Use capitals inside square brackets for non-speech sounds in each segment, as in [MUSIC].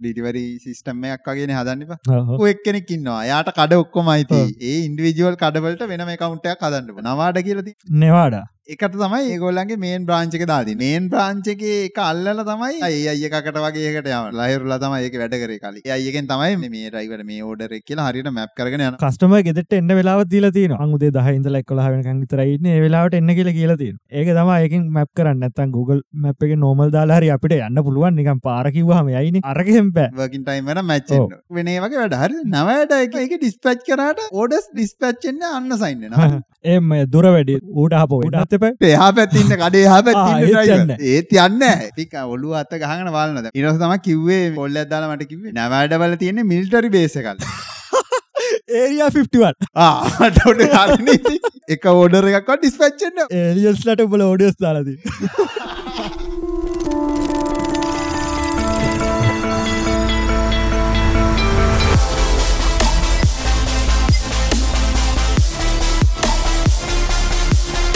ඩිටිවරි system එකක් වගේ හදන්න එපා. ඔය එක්කෙනෙක් ඉන්නවා. එයාට කඩ ඔක්කොම අයිති. ඒ ඉන්ඩිවිජුවල් කඩවලට වෙනම හදන්න ඕන. නවාඩ කියලා තියෙනවා. නෙවාඩා එකට තමයි ඒගොල්ලන්ගේ මේන් බ්‍රාන්ච් එක දාලා තියෙන්නේ. මේන් බ්‍රාන්ච් එකේ එක අල්ලලා තමයි ඒ අය එකකට වගේ එකට යවන. ලහිරුලා තමයි ඒක වැඩ කරේ කලින්. ඒ අයගෙන් තමයි මේ- මේ ඩ්‍රයිවර් මේ ඕඩර් එක කියලා හරියට මැප් කරගෙන යන. කස්ටම ගෙදට එන්න වෙලාව දීලා තියෙන අමුදේ දහ ඉඳලා එක්කොලා වෙනකන් විතර ඉන්නේ ඒ වෙලාවට එන්න කියලා කියලා තියෙන. ඒක තමයි ඒකෙන් මැප් කරන්න නැත්නම් Google මැප් එකේ normal දාලා හරි අපිට යන්න පුළුවන් නිකන් පාර කිව්වහම යයිනේ අරකෙන් බෑ. වර්කින් ටයිම් එක මැච් වෙන්න. වෙන ඒ වගේ වැඩ. හරිද? නවයට එක ඒක ඩිස්පැච් කරාට ඕඩර්ස් ඩිස්පැච් වෙන්නේ අන්න සයින් වෙනවා. [LAUGHS] එම් දුර වැඩි ඌට ආපහු ඌටත් එපා. එහා පැත්තේ ඉන්න කඩේ එහා පැත්තේ ආ, ඉන්න ඒත්. යන්නේ ඒත් යන්නේ නැහැ. ටික ඔළුව අත ගහගෙන බලනවා. ඊට පස්සේ තමයි කිව්වේ කොල්ලයක් දාලා මට කිව්වේ නවයට වල තියෙන්නේ මිලිටරි බේස් එකක්. [LAUGHS] ඒරියා 51 ආ මට උඩ හරිනේ. එක ඕඩර් එකක්වත් ඩිස්පැච් වෙන්නේ නැහැ. ඒලියන්ස්ලට උඹල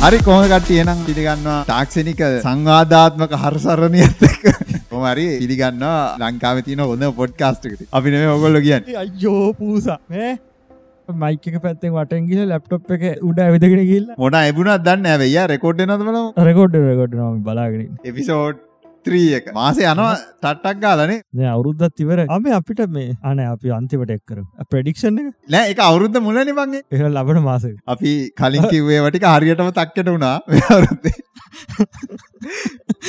හරි කොහොම කට්ටිය එනම් පිළිගන්නවා තාක්ෂණික සංවාදාත්මක හරසරණියත් එක්ක කොහොම හරි පිළිගන්නවා ලංකාවේ තියෙන හොඳ පොඩ්කාස්ට් එකකට. අපි නෙමෙයි ඔයගොල්ලෝ කියන්නේ. අයියෝ පූසා මයික පැත්තෙන් වටෙන් ගිහලා ලැප්ටොප් එක උඩ ඇවිදගෙන ගිහිල්ලා මොන ඇබුණත් දන්නේ වෙయ్యා රෙකෝඩ් බලමු. රෙකෝඩ් රෙකෝඩ් නම් බලාගෙන. එපිසෝඩ් 3 එක. මාසේ යනවා ටට්ටක් ගාලානේ. දැන් අවුරුද්දක් ඉවරයි. අපි අපිට මේ අනේ අපි අන්තිමට එක් කරමු. ප්‍රෙඩික්ෂන් එක නෑ ඒක අවුරුද්ද මුලනේ මං ඒ. ඒක ලබන මාසෙක. අපි කලින් කිව්වේ ඒවා ටික හරියටම තක්කෙට වුණා මේ අවුරුද්දේ.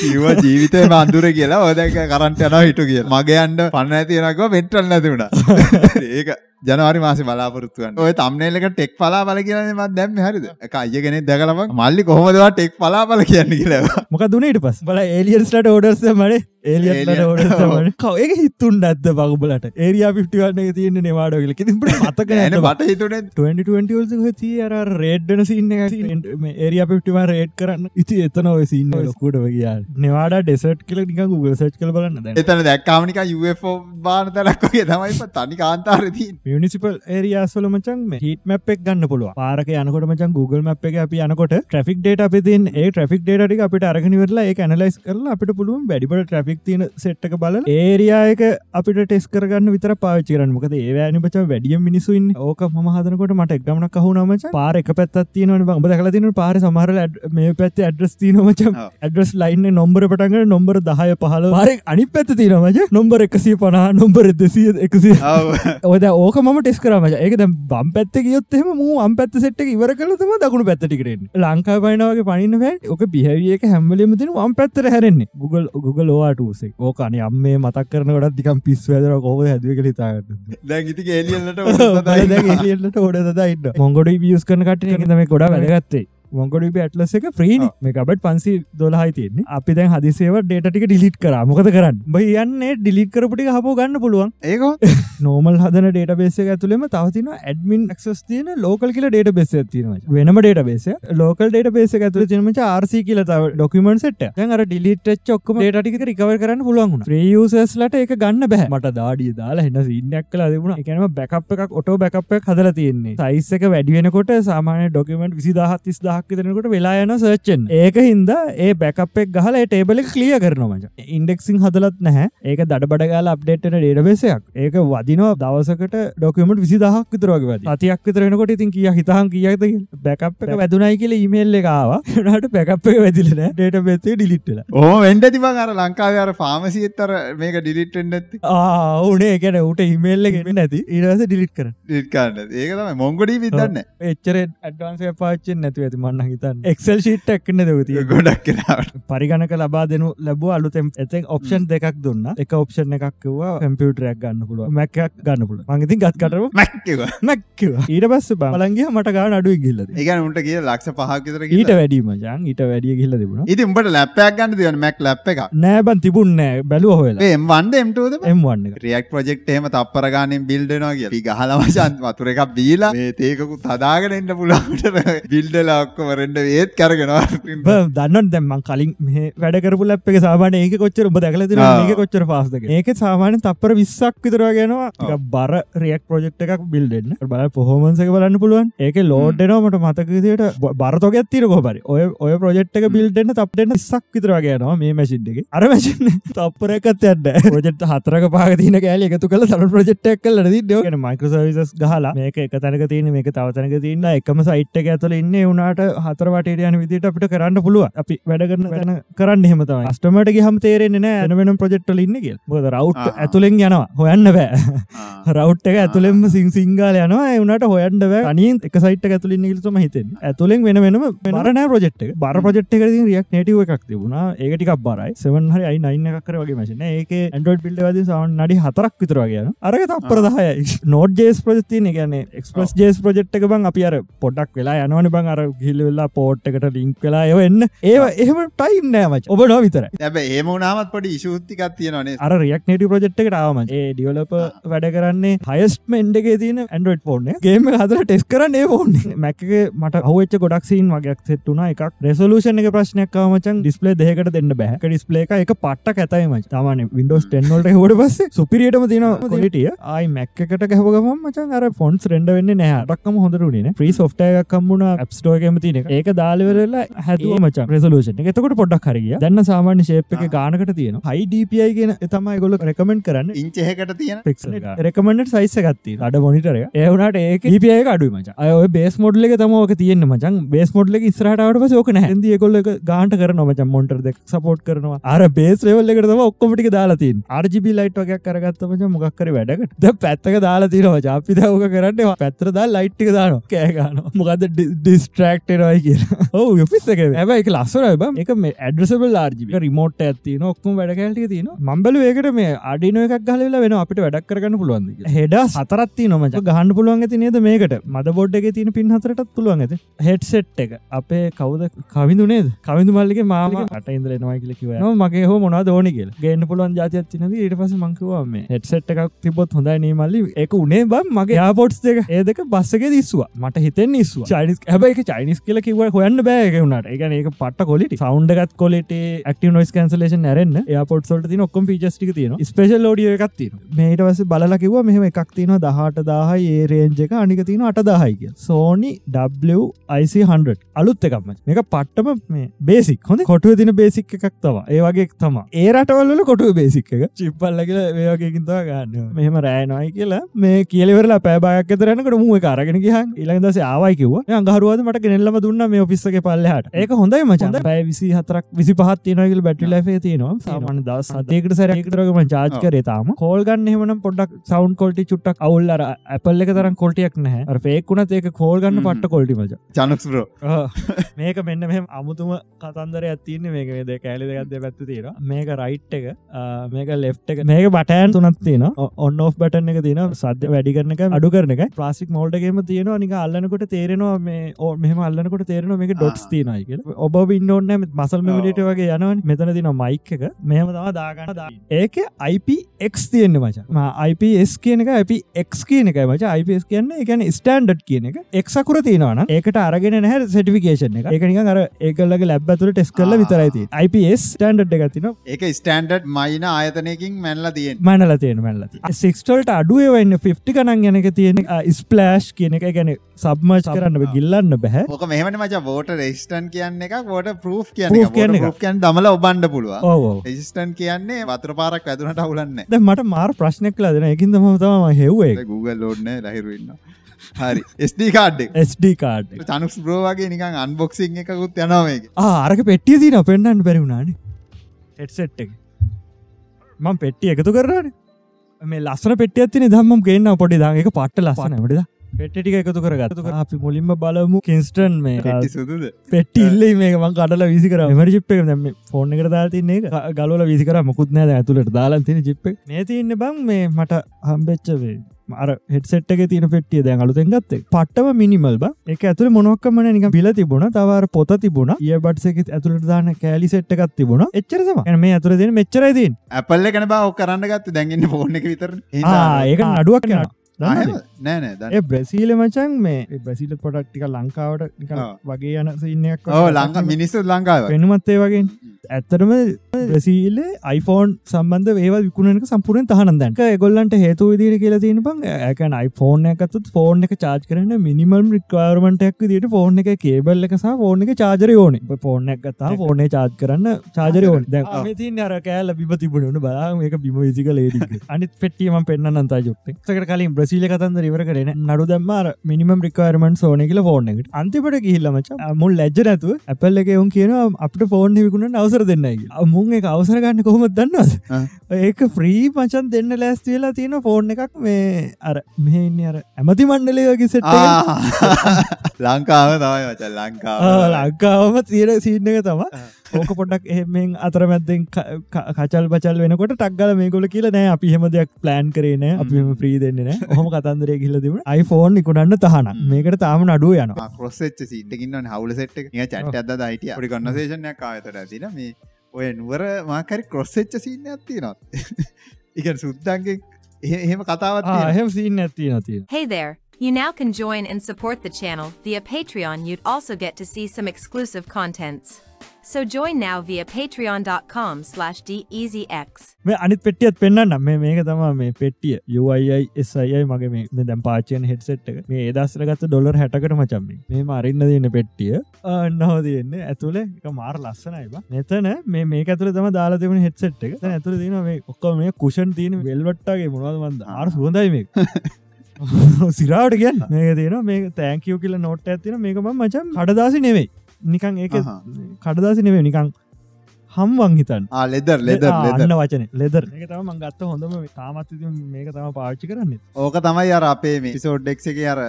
කිව්වා ජීවිතේ මන්දුර කියලා ඔය දැන් කරන්ට් යනවා හිටු කියලා. මගේ යන්න පණ නැති වෙනවා කිව්වා පෙට්‍රල් නැති වුණා. [LAUGHS] ඒක ජනවාරි මාසේ බලාපොරොත්තු වෙන්න. ඔය තම්නේල් එක ටෙක් පලාපල කියලානේ මම දැම්මේ හරිද? එක අයිය කෙනෙක් දැකලා මම මල්ලි කොහොමද වා ටෙක් පලාපල කියන්නේ කියලා. මොකද උනේ ඊට පස්සේ? බල ඒලියන්ස්ලට ඕඩර්ස් දැම්මනේ. ඕඩර්ස් දැම්මනේ. කව ඒක හිතුන් නැද්ද බගුබලට? ඒරියා 51 එක තියෙන්නේ නෙවාඩෝ කියලා. ඉතින් උඹට මතක නෑනේ නැද්ද? මට හිතුනේ 2020 වලදී ඔය තියේ අර අර රේඩ් වෙන සීන් එකක් තියෙන මේ ඒරියා 51 රේඩ් කරන්න. ඉතින් එතන ඔය සීන් එක ලොකුට ගියා. නෙවාඩා ඩෙසර්ට් කියලා නිකන් Google search කරලා බලන්න දැන්. එතන දැක්කාම නිකන් UFO බාන තැනක් වගේ තමයි තනි කාන්තාරේ තියෙන්නේ. මියනිසිපල් ඒරියාස් වල මචං මේ හීට් මැප් එක ගන්න පුළුවන්. පාරක යනකොට මචං Google map එකේ අපි යනකොට traffic data අපි තියෙන ඒ traffic data ටික අපිට අරගෙන ඉවරලා ඒක analyze කරලා අපිට පුළුවන් වැඩිපුර traffic තියෙන set එක බලලා ඒ area එක අපිට test කරගන්න විතර පාවිච්චි කරන්න. මොකද ඒ වෑනේ මචං වැඩියෙන් මිනිස්සු ඉන්නේ. ඕක මම හදනකොට මට එක් ගමනක් අහුණා මචං. පාර එක පැත්තක් තියෙනවනේ බං. දැකලා තියෙනවනේ පාරේ සමහර වෙලාවට ad- මේ පැත්තේ address තියෙනවා මචං. ඔව්. address line එක නම්බර පටන් ගන්න නම්බර 10 15. පාරේ අනිත් පැත්තේ තියෙනවා මචං. නම්බර 150 නම්බර 200 100 ඔව්. ඔද ඕක ම ටෙස් කරම ඒක දැ බම් පැත්ත ගියොත් එම මූ අම් පැත්ත සෙට් එක ඉවර කලතම දකුණු පැත්තටිකරෙන් ලංකා පයිනවගේ පනින්න වැ ඕක බිහැවිය එක හැම්වලම තින වම් පැත්තර හැරෙන්නේ ගුගල් ගුගල් ලෝවාටසේ ඕකන අම්මේ මතක් කරන ගොඩත් දිකම් පිස් වැදර කෝක හැදව කලිතාගට දැන් ඉතින් ඒලියන්ලට ට ඕඩ දයින්න මොගොඩ වියස් කරන කට තම ගොඩ වැදගත්තේ මොගොඩ ඇටලස එක ්‍රීනි මේ කබට පන්සි දොලහයි තියන්නේ. අපි දැන් හදිසේව ඩේටික ඩිලිට් කර. මොකද කරන්න? බයි යන්නේ ඩිලිට් කරපුටි හපෝ ගන්න පුළුවන්. [LAUGHS] ඒක නෝමල් [LAUGHS] හදන ඩේට බේස ඇතුළෙම තවතින ඇඩමින් ක්ස් තියන ලෝකල් කියල ඩේට බෙස තින වෙනම database local database ඇතුල තිනමච ආර්සි කියල තව ඩොකමෙන්ට අර ඩිලිට චොක්කම ඩේටික රිකවර කරන්න පුළුවන් ප්‍රයසස්ලට එක ගන්න බැහ මට දාඩිය දාලා එන්න සින්නක් කලා දෙබුණ එකනම බැකප් එකක් ඔටෝ බැකප් හදල තියෙන්නේ. සයිස් එක වැඩියෙනකොට සාමානය ඩොකමෙන්ට විසිදාහත් තිස් දහක් විතරනකොට වෙලා යන සර්ච්චෙන් ඒක හින්ද ඒ බැකප් එක ගහල ටේබල කලිය කරනවාච ඉන්ඩෙක්සිං හදලත් නැහැ. ඒක දඩ බඩගල අප්ඩේට්න ඩේටබේසයක් ඒක වදිනවා දවසකට ඩොකමට විසි දහක් විතරගේ වද අතියක් විතරෙනකොට ඉතින් කිය හිතහන් කියද බැකප් එක වැදුනයි කියල ඉමේල්ල එකවා නට පැකප් වැදිලන ඩේට බේතේ ඩිලිට්ල ඕ වෙන්ඩ තිබ අර ලංකාව අර ෆාමසිත්තර මේක ඩිලිටෙන්ඩ ඇති. ආනේ ගැන උට ඉමේල්ල ගෙම නැති ඉරස ඩිලිට් කර ඩිට්කාන්න ඒක තම මොංගොඩී විදන්න එච්චර ඇඩවන්සේ පාච්චෙන් නැතු ඇති මන්න හිතන්න. එක්සල් ශීට් එක්න දෙවතිය ගොඩක් කෙනාවට පරිගණක ලබා දෙනු ලැබ අලුතෙම් ඇතෙක් ඔප්ෂන් දෙකක් දුන්න. එක ඔප්ෂන් එකක්වා කම්පියුටරයක් ගන්න පුළුව මැකක් ගන්න පුළ මගතින් ගත් කටම මැක්කව මැක්කව ඊට පස්ස බලන්ගේ මට ගාන අඩුව ගිල්ලද ඒගන උන්ට කිය ලක්ෂ පහකිතර ඊට වැඩීම ජන් ඊට වැඩිය ගිල්ල තිබුණ. ඉති උඹට ලැප්පයක් ගන්න තියන මැක් ලැප් එක නෑබන් තිබුන්නෑ බැලුව හොලා එම් වන්ඩ එම්ටද එම් වන්න එක රියක් ප්‍රජෙක්් එම තපරගානෙන් බිල්ඩනවා කිය ගහලවශන් වතුර එකක් බීලා මේ තේකකුත් හදාගෙන එන්න පුළාට [LAUGHS] බිල්ඩල ඔක්කොම ඔක්කොම රෙන්ඩ ඒත් කරගෙනවා. දන්න දැම්මන් කලින් මේ වැඩකරපු ලැප් එක සාමාන ඒක කොච්චර ඔබ දැකල තින. ඒක කොච්චර පාස්දක ඒක සාමාන තපර විස්සක් විතරවා ගෙනවා. බර රියක් ප්‍රජෙක්් එකක් බිල්ඩෙන්න්න බල පොහෝමන්සක බලන්න පුළුවන්. ඒක ලෝඩ්නමට මතකදයට බරතොක ඇතිර කොබරි ඔය ඔය ප්‍රජෙක්් එක බිල්ඩෙන්න්න තප්ටෙන්න්න විස්සක් විතරවාගේනවා මේ මැසින්්ගේ අර මැසින් තපරකත් ඇඩ ප්‍රජෙට් හතරක පාගතින කෑල එකතු කල සර ප්‍රජෙක්්ක් කල න මයිකසවිසස් ගහලා මේක එක තැනක තියන මේක තවතනක තින්න එකම සයිට් එක ඇතුල ඉන්න. උනාට හතර වටට යන විදිට අපිට කරන්න පුළුව අපි වැඩ කරන වැඩන කරන්න හෙමතම ස්ටමට හම තේරෙන නෑ වෙන ප්‍රජෙක්්ටල ඉන්නගේ බොද රව් ආ. ඇතුළෙන් යනවා. හොයන්න බෑ. රවට් එක ඇතුළෙම සිං සිංගාල යනවා. එවනට හොයන්ට බෑ. අනින් එක සයිට් ඇතුලින් නිල්තම හිතෙන් ඇතුළෙන් වෙන වෙනම බරනෑ ප්‍රජෙක්් බර ප්‍රජෙක්් එක. රියක් නටව එකක් තිබුණා. ඒකටික් බරයි. සවන් හරි අයි නයින්න එකක්කර වගේ මශන ඒක ඇන්ඩෝඩ් පිල්ඩ වද සවන් නඩි හතරක් විතරවාගෙන අරක තප්පරදහය නෝඩ් ජේස් ප්‍රජතින ගැන එක්ස්පස් ජේස් ප්‍රජෙක්් එක බං අපි අර පොඩක් වෙලා යනවන බං අර ගිල්ල වෙල්ලා පෝට් එකට ලිංක් වෙලා එව එන්න. ඒ එහෙම ටයිම් නෑමච ඔබ නෝ විතර ඇබ ඒම නාමත් පොඩි ඉශූත්තිකක් තියෙනනේ අර රියක් නට ප්‍රජෙක්් එකට ආවම ඒ ඩියලප වැඩ කරන්නේ හයස්මෙන්ඩගේ තින ඇන්ඩරෝඩ් ෆෝර්න ගේම හදර ටෙස් කරන්නේ ෆෝන් මැක්ගේ මට හවච්ච ගොඩක්සින් වගේක් සෙට්ටුනා එකක් රෙසලූෂන එක ප්‍රශ්නයක්කාමචන් ඩිස්පලේ දෙකට දෙන්න බැහ ඩිස්පලේ එක පට්ට ඇතයිම තමාන විඩෝස් ටෙන්නොල්ට හොට පස්ස සුපිරියටම තින කොලිටිය ආයි මැක්කට ගැහගම මචන් අර ෆොන්ස් රෙන්ඩ වෙන්න නෑටක්ම හොඳරුනේ ්‍රී සොෆ්ටය කම්මුණ ඇප්ස්ටෝගම තින ඒක දාලවරලා හැදුව මචන් රෙසලූෂන එතකොට පොඩක් හරිය දන්න සාමාන්‍ය ශේප් එක ගානකට තියෙන හයිඩපයි ගෙන තමයි ගොල රෙකමෙන්ට් කරන්න. ඉංචහකට තියෙන රෙකමෙන්ට සයිස ගත්ති අඩ මොනිටර ඒවනට ඒක පිය අඩු මච. අය බේස් මොඩ්ල එක තමෝක තියන්න මචන් බේස් මොඩ්ල ස්රට පස ෝක හැදි කොල්ල ගාන්ට කරන මචන් මොන්ටර් දෙක් සපෝට් කරනවා. අර බේස් රෙවල් එකට තම ඔක්කොමටික දාලා තින් ආර්ජිබි ලයිට් වගේක් කරගත්ත මච. මොක්කර වැඩකට. ද පැත්තක දාලා තිනවා ජාපි දවක කරන්න පැත්‍ර දා ලයිට්ටික දාන කෑගන මොකද ඩිස්ට්‍රක්ටරයි කිය ඔහු පිස්සක ඇබ එක. ලස්සර බ එක මේ ඇඩසබල් ආර්ජි රිමෝට් ඇති නොක්කම වැඩකැල්ටි තින මම්බල ඒකට මේ අඩින එකක් ගලවෙලා වෙන අපිට වැඩක් කරගන්න පුළුවන් හෙඩ සතරත්ති නොමච ගහන්න පුළුවන් ඇති නේද මේකට? මද බොඩ් එක තින පින් හතරටත් පුළුවන් ඇත. හෙඩ් සෙට් එක. අපේ කවද? කවිදු නේද? කවිදු මල්ලිගේ මාම. ට ඉදල නවා කියල කිව මගේ හෝ මොනා දෝනි කියල. ගන්න පුළුවන් ජාතියක් තිනද ඊට පස මංකවා මේ හෙඩ් සෙට් එකක් තිබොත් හොඳයි නේ මල්ලි. එක උනේ බම් මගේ යාපොට්ස් දෙක. ඒ දෙක බස්සක දිස්වා මට හිතෙන් නිස්වා චයිනිස් හැබයි චයිනිස් කියල කිව හොයන්න බෑග වුණට එකන ඒක පට කොලිට සෞන්්ඩගත් කොලට ක්ට නොස් කන්සලේෂන් ඇරන්න. එයාපොට් සොට තින ඔක්කොම් පිචස්ටික තින ස්පේශල් ෝඩිය එකක් තින මේට වස බලලා කිව මෙහම එකක් තින දහට දාහයි ඒ රේන්ජක අනික තින අට දාහයි කිය සෝනි IC100 අලුත් එකක්ම. මේක පට්ටම මේ බේසික් හොඳ? කොටුව තින බේසික් එකක් තව ඒවගේ තම ඒ රටවල්ල කොටුව බේසික් එක. චිප්පල්ල කියල මේවගේකින්තව ගන්න මෙහම රෑනොයි කියලා මේ කියලවරලා පෑබායක් තරනකට මුව කරගෙන ගහන් ඉළඟ දස ආවයි කිව ගහරුවද මට ගෙනෙල්ලම දුන්න මේ ඔෆිස්සක පල්ලහට. ඒක හොඳයි මචන්ද පැයි විසි හතරක් විසි පහත් තිනගල බැටි ලැේ තියනවා. සාමන දස් සතයකට සැරකටරගම ජාජ් කරේ තාම. කෝල්ගන්න එහමනම් පොඩක් සෞන් කොල්ටි චුට්ටක් අවුල්ලර ඇපල් එක තරම් කොල්ටියක් නැහැ. පේකුණත් ඒක කෝල්ගන්න. පට්ට කොල්ටි මච. චනුක්ස්රෝ මේක මෙන්න මෙම අමුතුම කතන්දර ඇතින්න මේක ද කෑලි දෙගත්ද පැත්තු තියෙන මේක රයිට් එක. මේක ලෙෆ් එක. මේක බටෑන් තුනත් තියෙන ඔන්න ඔෆ් බටන් එක තියෙන සද්‍ය වැඩි කරන එක අඩු කරන එක. ප්‍රාසික් මෝල්ඩගේම තියෙනවා. නික අල්ලනකොට තේරෙනවා මේ ඕ මෙහම අල්ලනකොට තේරෙනවා මේක ඩොට්ස් තියනයි කිය ඔබ ඉන්නන්න මසල් මෙමලිට වගේ යනවන්. මෙතන තින මයික් එක. මෙහම තම දාගන්න දා ඒක IPX තියෙන්න්න මච. IPS කියන එක IPX කියන එක මච. IPS කියන්න එකන ස්ටන්ඩ් කියන එක. එක්සකුර තියෙනවන ඒකට අරගෙන නැහැ සටිකේෂන එක. එකනික අර ඒකල්ලගේ ලැබ් ඇතුර ටෙස් කල්ල විතරයිති IPS ස්ටන්ඩ් එක තින ඒක ස්ටන්ඩඩ් මයින ආයතනයකින් මැල්ල තියෙන් මැනල තියෙන මැල්ල සික්ස්ටල්ට අඩුවවෙන්න 50 කනන් යනක තියෙන ස්පලෑශ් කියන එක. ගැන සබ්මච් කරන්න ගිල්ලන්න බැහැ ඕක මෙහමට මච බෝට රෙස්ටන් කියන්න එක ෝට ප්‍රූ් කියන කියන දමල ඔබන්ඩ පුළුව රෙසිස්ටන් කියන්නේ වතර පාරක් ඇතුනට අවුලන්න මට මාර් ප්‍රශ්නයක් ලදෙන එකින්ද මතම හෙව්වේ. Google ලෝඩ්න ලහිරුන්න හරි. ස්ඩ කාඩ්ඩක් SD කාඩ් චනුස් බ්‍රෝවගේ නිකන් අන්බොක්සිං එකකුත් යනවාමේක ආරක පෙට්ටිය තින පෙන්න්නන්න බැරිවුණාන හෙට්සෙට් එක. මං පෙට්ටිය එකතු කරන්න මේ ලස්සන පෙට්ටිය ඇතින දම්ම ගේන්න පොඩි දාක පට්ට ලස්සනටද පෙට්ටික එකතු කරගත්තු. අපි මුලින්ම බලමු කින්ස්ටන් මේ සුදුද? පෙට්ටි ඉල්ල මේකම කඩල විසිකර චිප් එක දැම ෆෝන් එකට දා තින්නේ ගලල විසිකර මුකුත් නෑ ඇතුළට දාලා තින චිප් මේ තියන්න බං මේ මට හම්බෙච්චවේ අර හෙටසෙට් එක තින පෙටිය දැන් අලුතෙන් ගත්තේ. පට්ටම මිනිමල් බ. එක ඇතුළ මොනොක්කමන නික පිල තිබුණ. තවර පොත තිබුණ. ඒ බට්සක ඇතුළට දාන කෑලි සෙට් එකක් තිබුණ. එච්චරම මේ ඇතුර දෙන මෙච්චරයිතින් ඇපල්ල කන බව කරන්න ගත්ත. දැන්ගන්න ෆෝන් එක විතර ඒක අඩුවක් යන දන්නවද? නෑ නෑ දන්න ඒ බ්‍රසීල මචන් මේ බ්‍රසිල පොටක් ටික ලංකාවට. වගේ යන සින්නයක් ඕ ලංඟ මිනිස්සු ලංකාව. පෙනුමත් ඒ වගේ. ඇත්තරම බ්‍රසීල iPhoneෆෝන් සම්බන්ධ ඒව විකුණනක සම්පූරෙන් තහන දැන්ක ගොල්ලන්ට හේතු විදිර කියලා තියෙන පන් ඇකන් iPhoneෆෝන් එකතුත් ෆෝන් එක චාර්ජ් කරන මිනිමල් රික්වාර්මටක් දිට ෆෝන් එක කේබල් එක සහ ෆෝන් එක චාජර ඕන. ෆෝන් එක ගත්තා ෆෝනේ චාර්ජ් කරන්න චාජර ඕන. තින් අර කෑල බිම තිබුණුන බලා එක බිම විසික ලේඩි අනිත් පෙට්ටියම පෙන්න්න අන්තා යුක්ත සකට කලින් බ්‍රසිල කතන්ද ඉවර කරන නඩු දම්මාර මිනිමම් රිකවර්මන් සෝන කියල ෆෝන් එකට අන්තිපට ගිහිල්ලමච මුල් ලැජ්ජ නැතු ඇපල් එක එවුන් කියන අපට ෆෝන් විකුණ අවසර දෙන්නයි මුන් එක අවසර ගන්න කොහොමත් දන්නවද? ඒක ෆ්‍රී පචන් දෙන්න ලෑස්තිවෙලා තියෙන ෆෝන් එකක් මේ අර මෙන්න අර ඇමති මණ්ඩලයගේ සෙට් ලංකාව තමයි වච ලංකාව ලංකාවම තීර සිීන්න එක තම ඕක පොඩක් එහෙමෙන් අතරමැත්දෙන් කචල් බචල් වෙනකොට ටක්ගල මේගොල කියල නෑ. අපි හෙම දෙයක් ප්ලෑන් කරන අපිම ප්‍රී දෙන්න හොම කතන්දරය කියල තිබ iPhoneෆෝන් නිකුණන්න තහන මේකට තාම නඩුව යන කොස්සෙච්ච සිටකින්න හවුල සෙට් එක. චට අද දයිට පි කන්නසේෂනයක් ආයතට ඇතින මේ ඔය නුවර මාකරි කොස්සෙච්ච සින්න ඇත්තිනොත් එක සුද්දන්ගේ එහෙම කතාවත් තියෙනවා. එහෙම සීන් ඇත්ති නතිය Hey there! You now can join and support the channel via Patreon. You'd also get to see some exclusive contents. So join now via patreon.com slash deasyx. මේ අනිත් පෙටියත් පෙන්න්න මේ මේක තම මේ පෙටිය යුයියි ස්යි මගේ මේ දැම් පාචයන හෙටසෙට් එක. මේ ඒදස්සරගත්ත ඩොලර් හැටකට මචම්මි මේ. මරින්න දෙන්න පෙට්ටිය. නහෝ තියන්නේ. ඇතුළ එක මාර ලස්සනයිබ මෙතන මේ මේ ඇතුල තම දාලා තිබන හෙටසෙට් එක. ඇතුළ තින මේ ඔක්ක මේ කුෂන් තියන වෙල්වට්ටගේ මොනවදමන්ද ආර සුවඳයි මේ [LAUGHS] සිරාවට කියන්න. මේක තියෙන මේ තෑංකයෝ කියල නොට් ඇතින මේකම මචන් කඩදාසි නෙවෙයි නිකන් ඒක අහා. කඩදාසි නෙවේ නිකං හම්වන් හිතන් ආ ලෙදර් ලෙදර් ලෙදර් අන්න වචන ලෙදර එක තම මං ගත්ත හොඳම තාමත් මේක තම පාච්චි කරන්න. ඕක තමයි අර අපේ මේ පිසෝඩ්ඩෙක් එක අර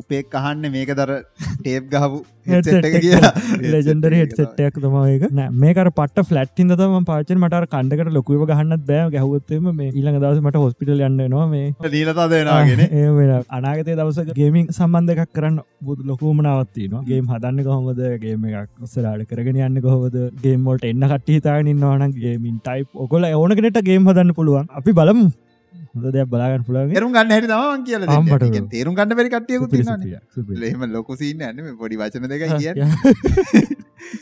උපෙක් අහන්න මේක දර ටේප් ගහපු ලෙජෙන්ඩරි හෙට සෙට්ටයක් තමයික මේකට පට ෆලට්ින් තම පාචන මට කණ්ඩකට ලොකුව ගහන්නත් බෑ. ගැහවත්තම මේ ඊළඟ දවස මට හොස්පිටල් යන්න නවා මේ දීලතා දෙෙනගෙන ඒ අනාගතය දවස ගේමින් සම්බන්ධ එකක් කරන්න බුදු ලොකුමනාවත්තින ගේම් හදන්න කොහොමද? ගේම එකක් ඔස්සරාට කරගෙන යන්න කොහොද ගේමෝට එන්න කට්ටි හිතාගෙන ඉන්නවාන ගේමින් ටයි් ඔකොල ඕනකනට ගේම් හදන්න පුළුවන්. අපි බලමු හොඳ දෙයක් බලාගන්න පුළුවන් තේරුම් ගන්න හැටි තම කියල ආම්බට. තේරුම් ගන්න බැරි කටයකු සුපිරි, තින සුපිරි, සුපිරි. එහෙම ලොකුසින්න ඇන පොඩි වචන දෙක ආ, කිය යා.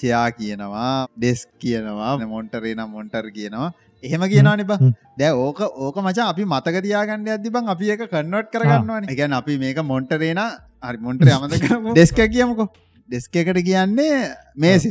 චයා කියනවා ඩෙස් කියනවා මොන්ටරේ නම් මොන්ටර් කියනවා. එහෙම කියනවා නිබ හ්ම්. දැ ඕක ඕක මචා අපි මතක තියාගන්න ඇති බං අපි එක කන්නවට් කරගන්නවන. එකැන් අපි මේක මොන්ටරේන හරි මොන්ටරේ අමත ඩෙස්ක කියමුකෝ ඩෙස්ක එකට කියන්නේ මේසය.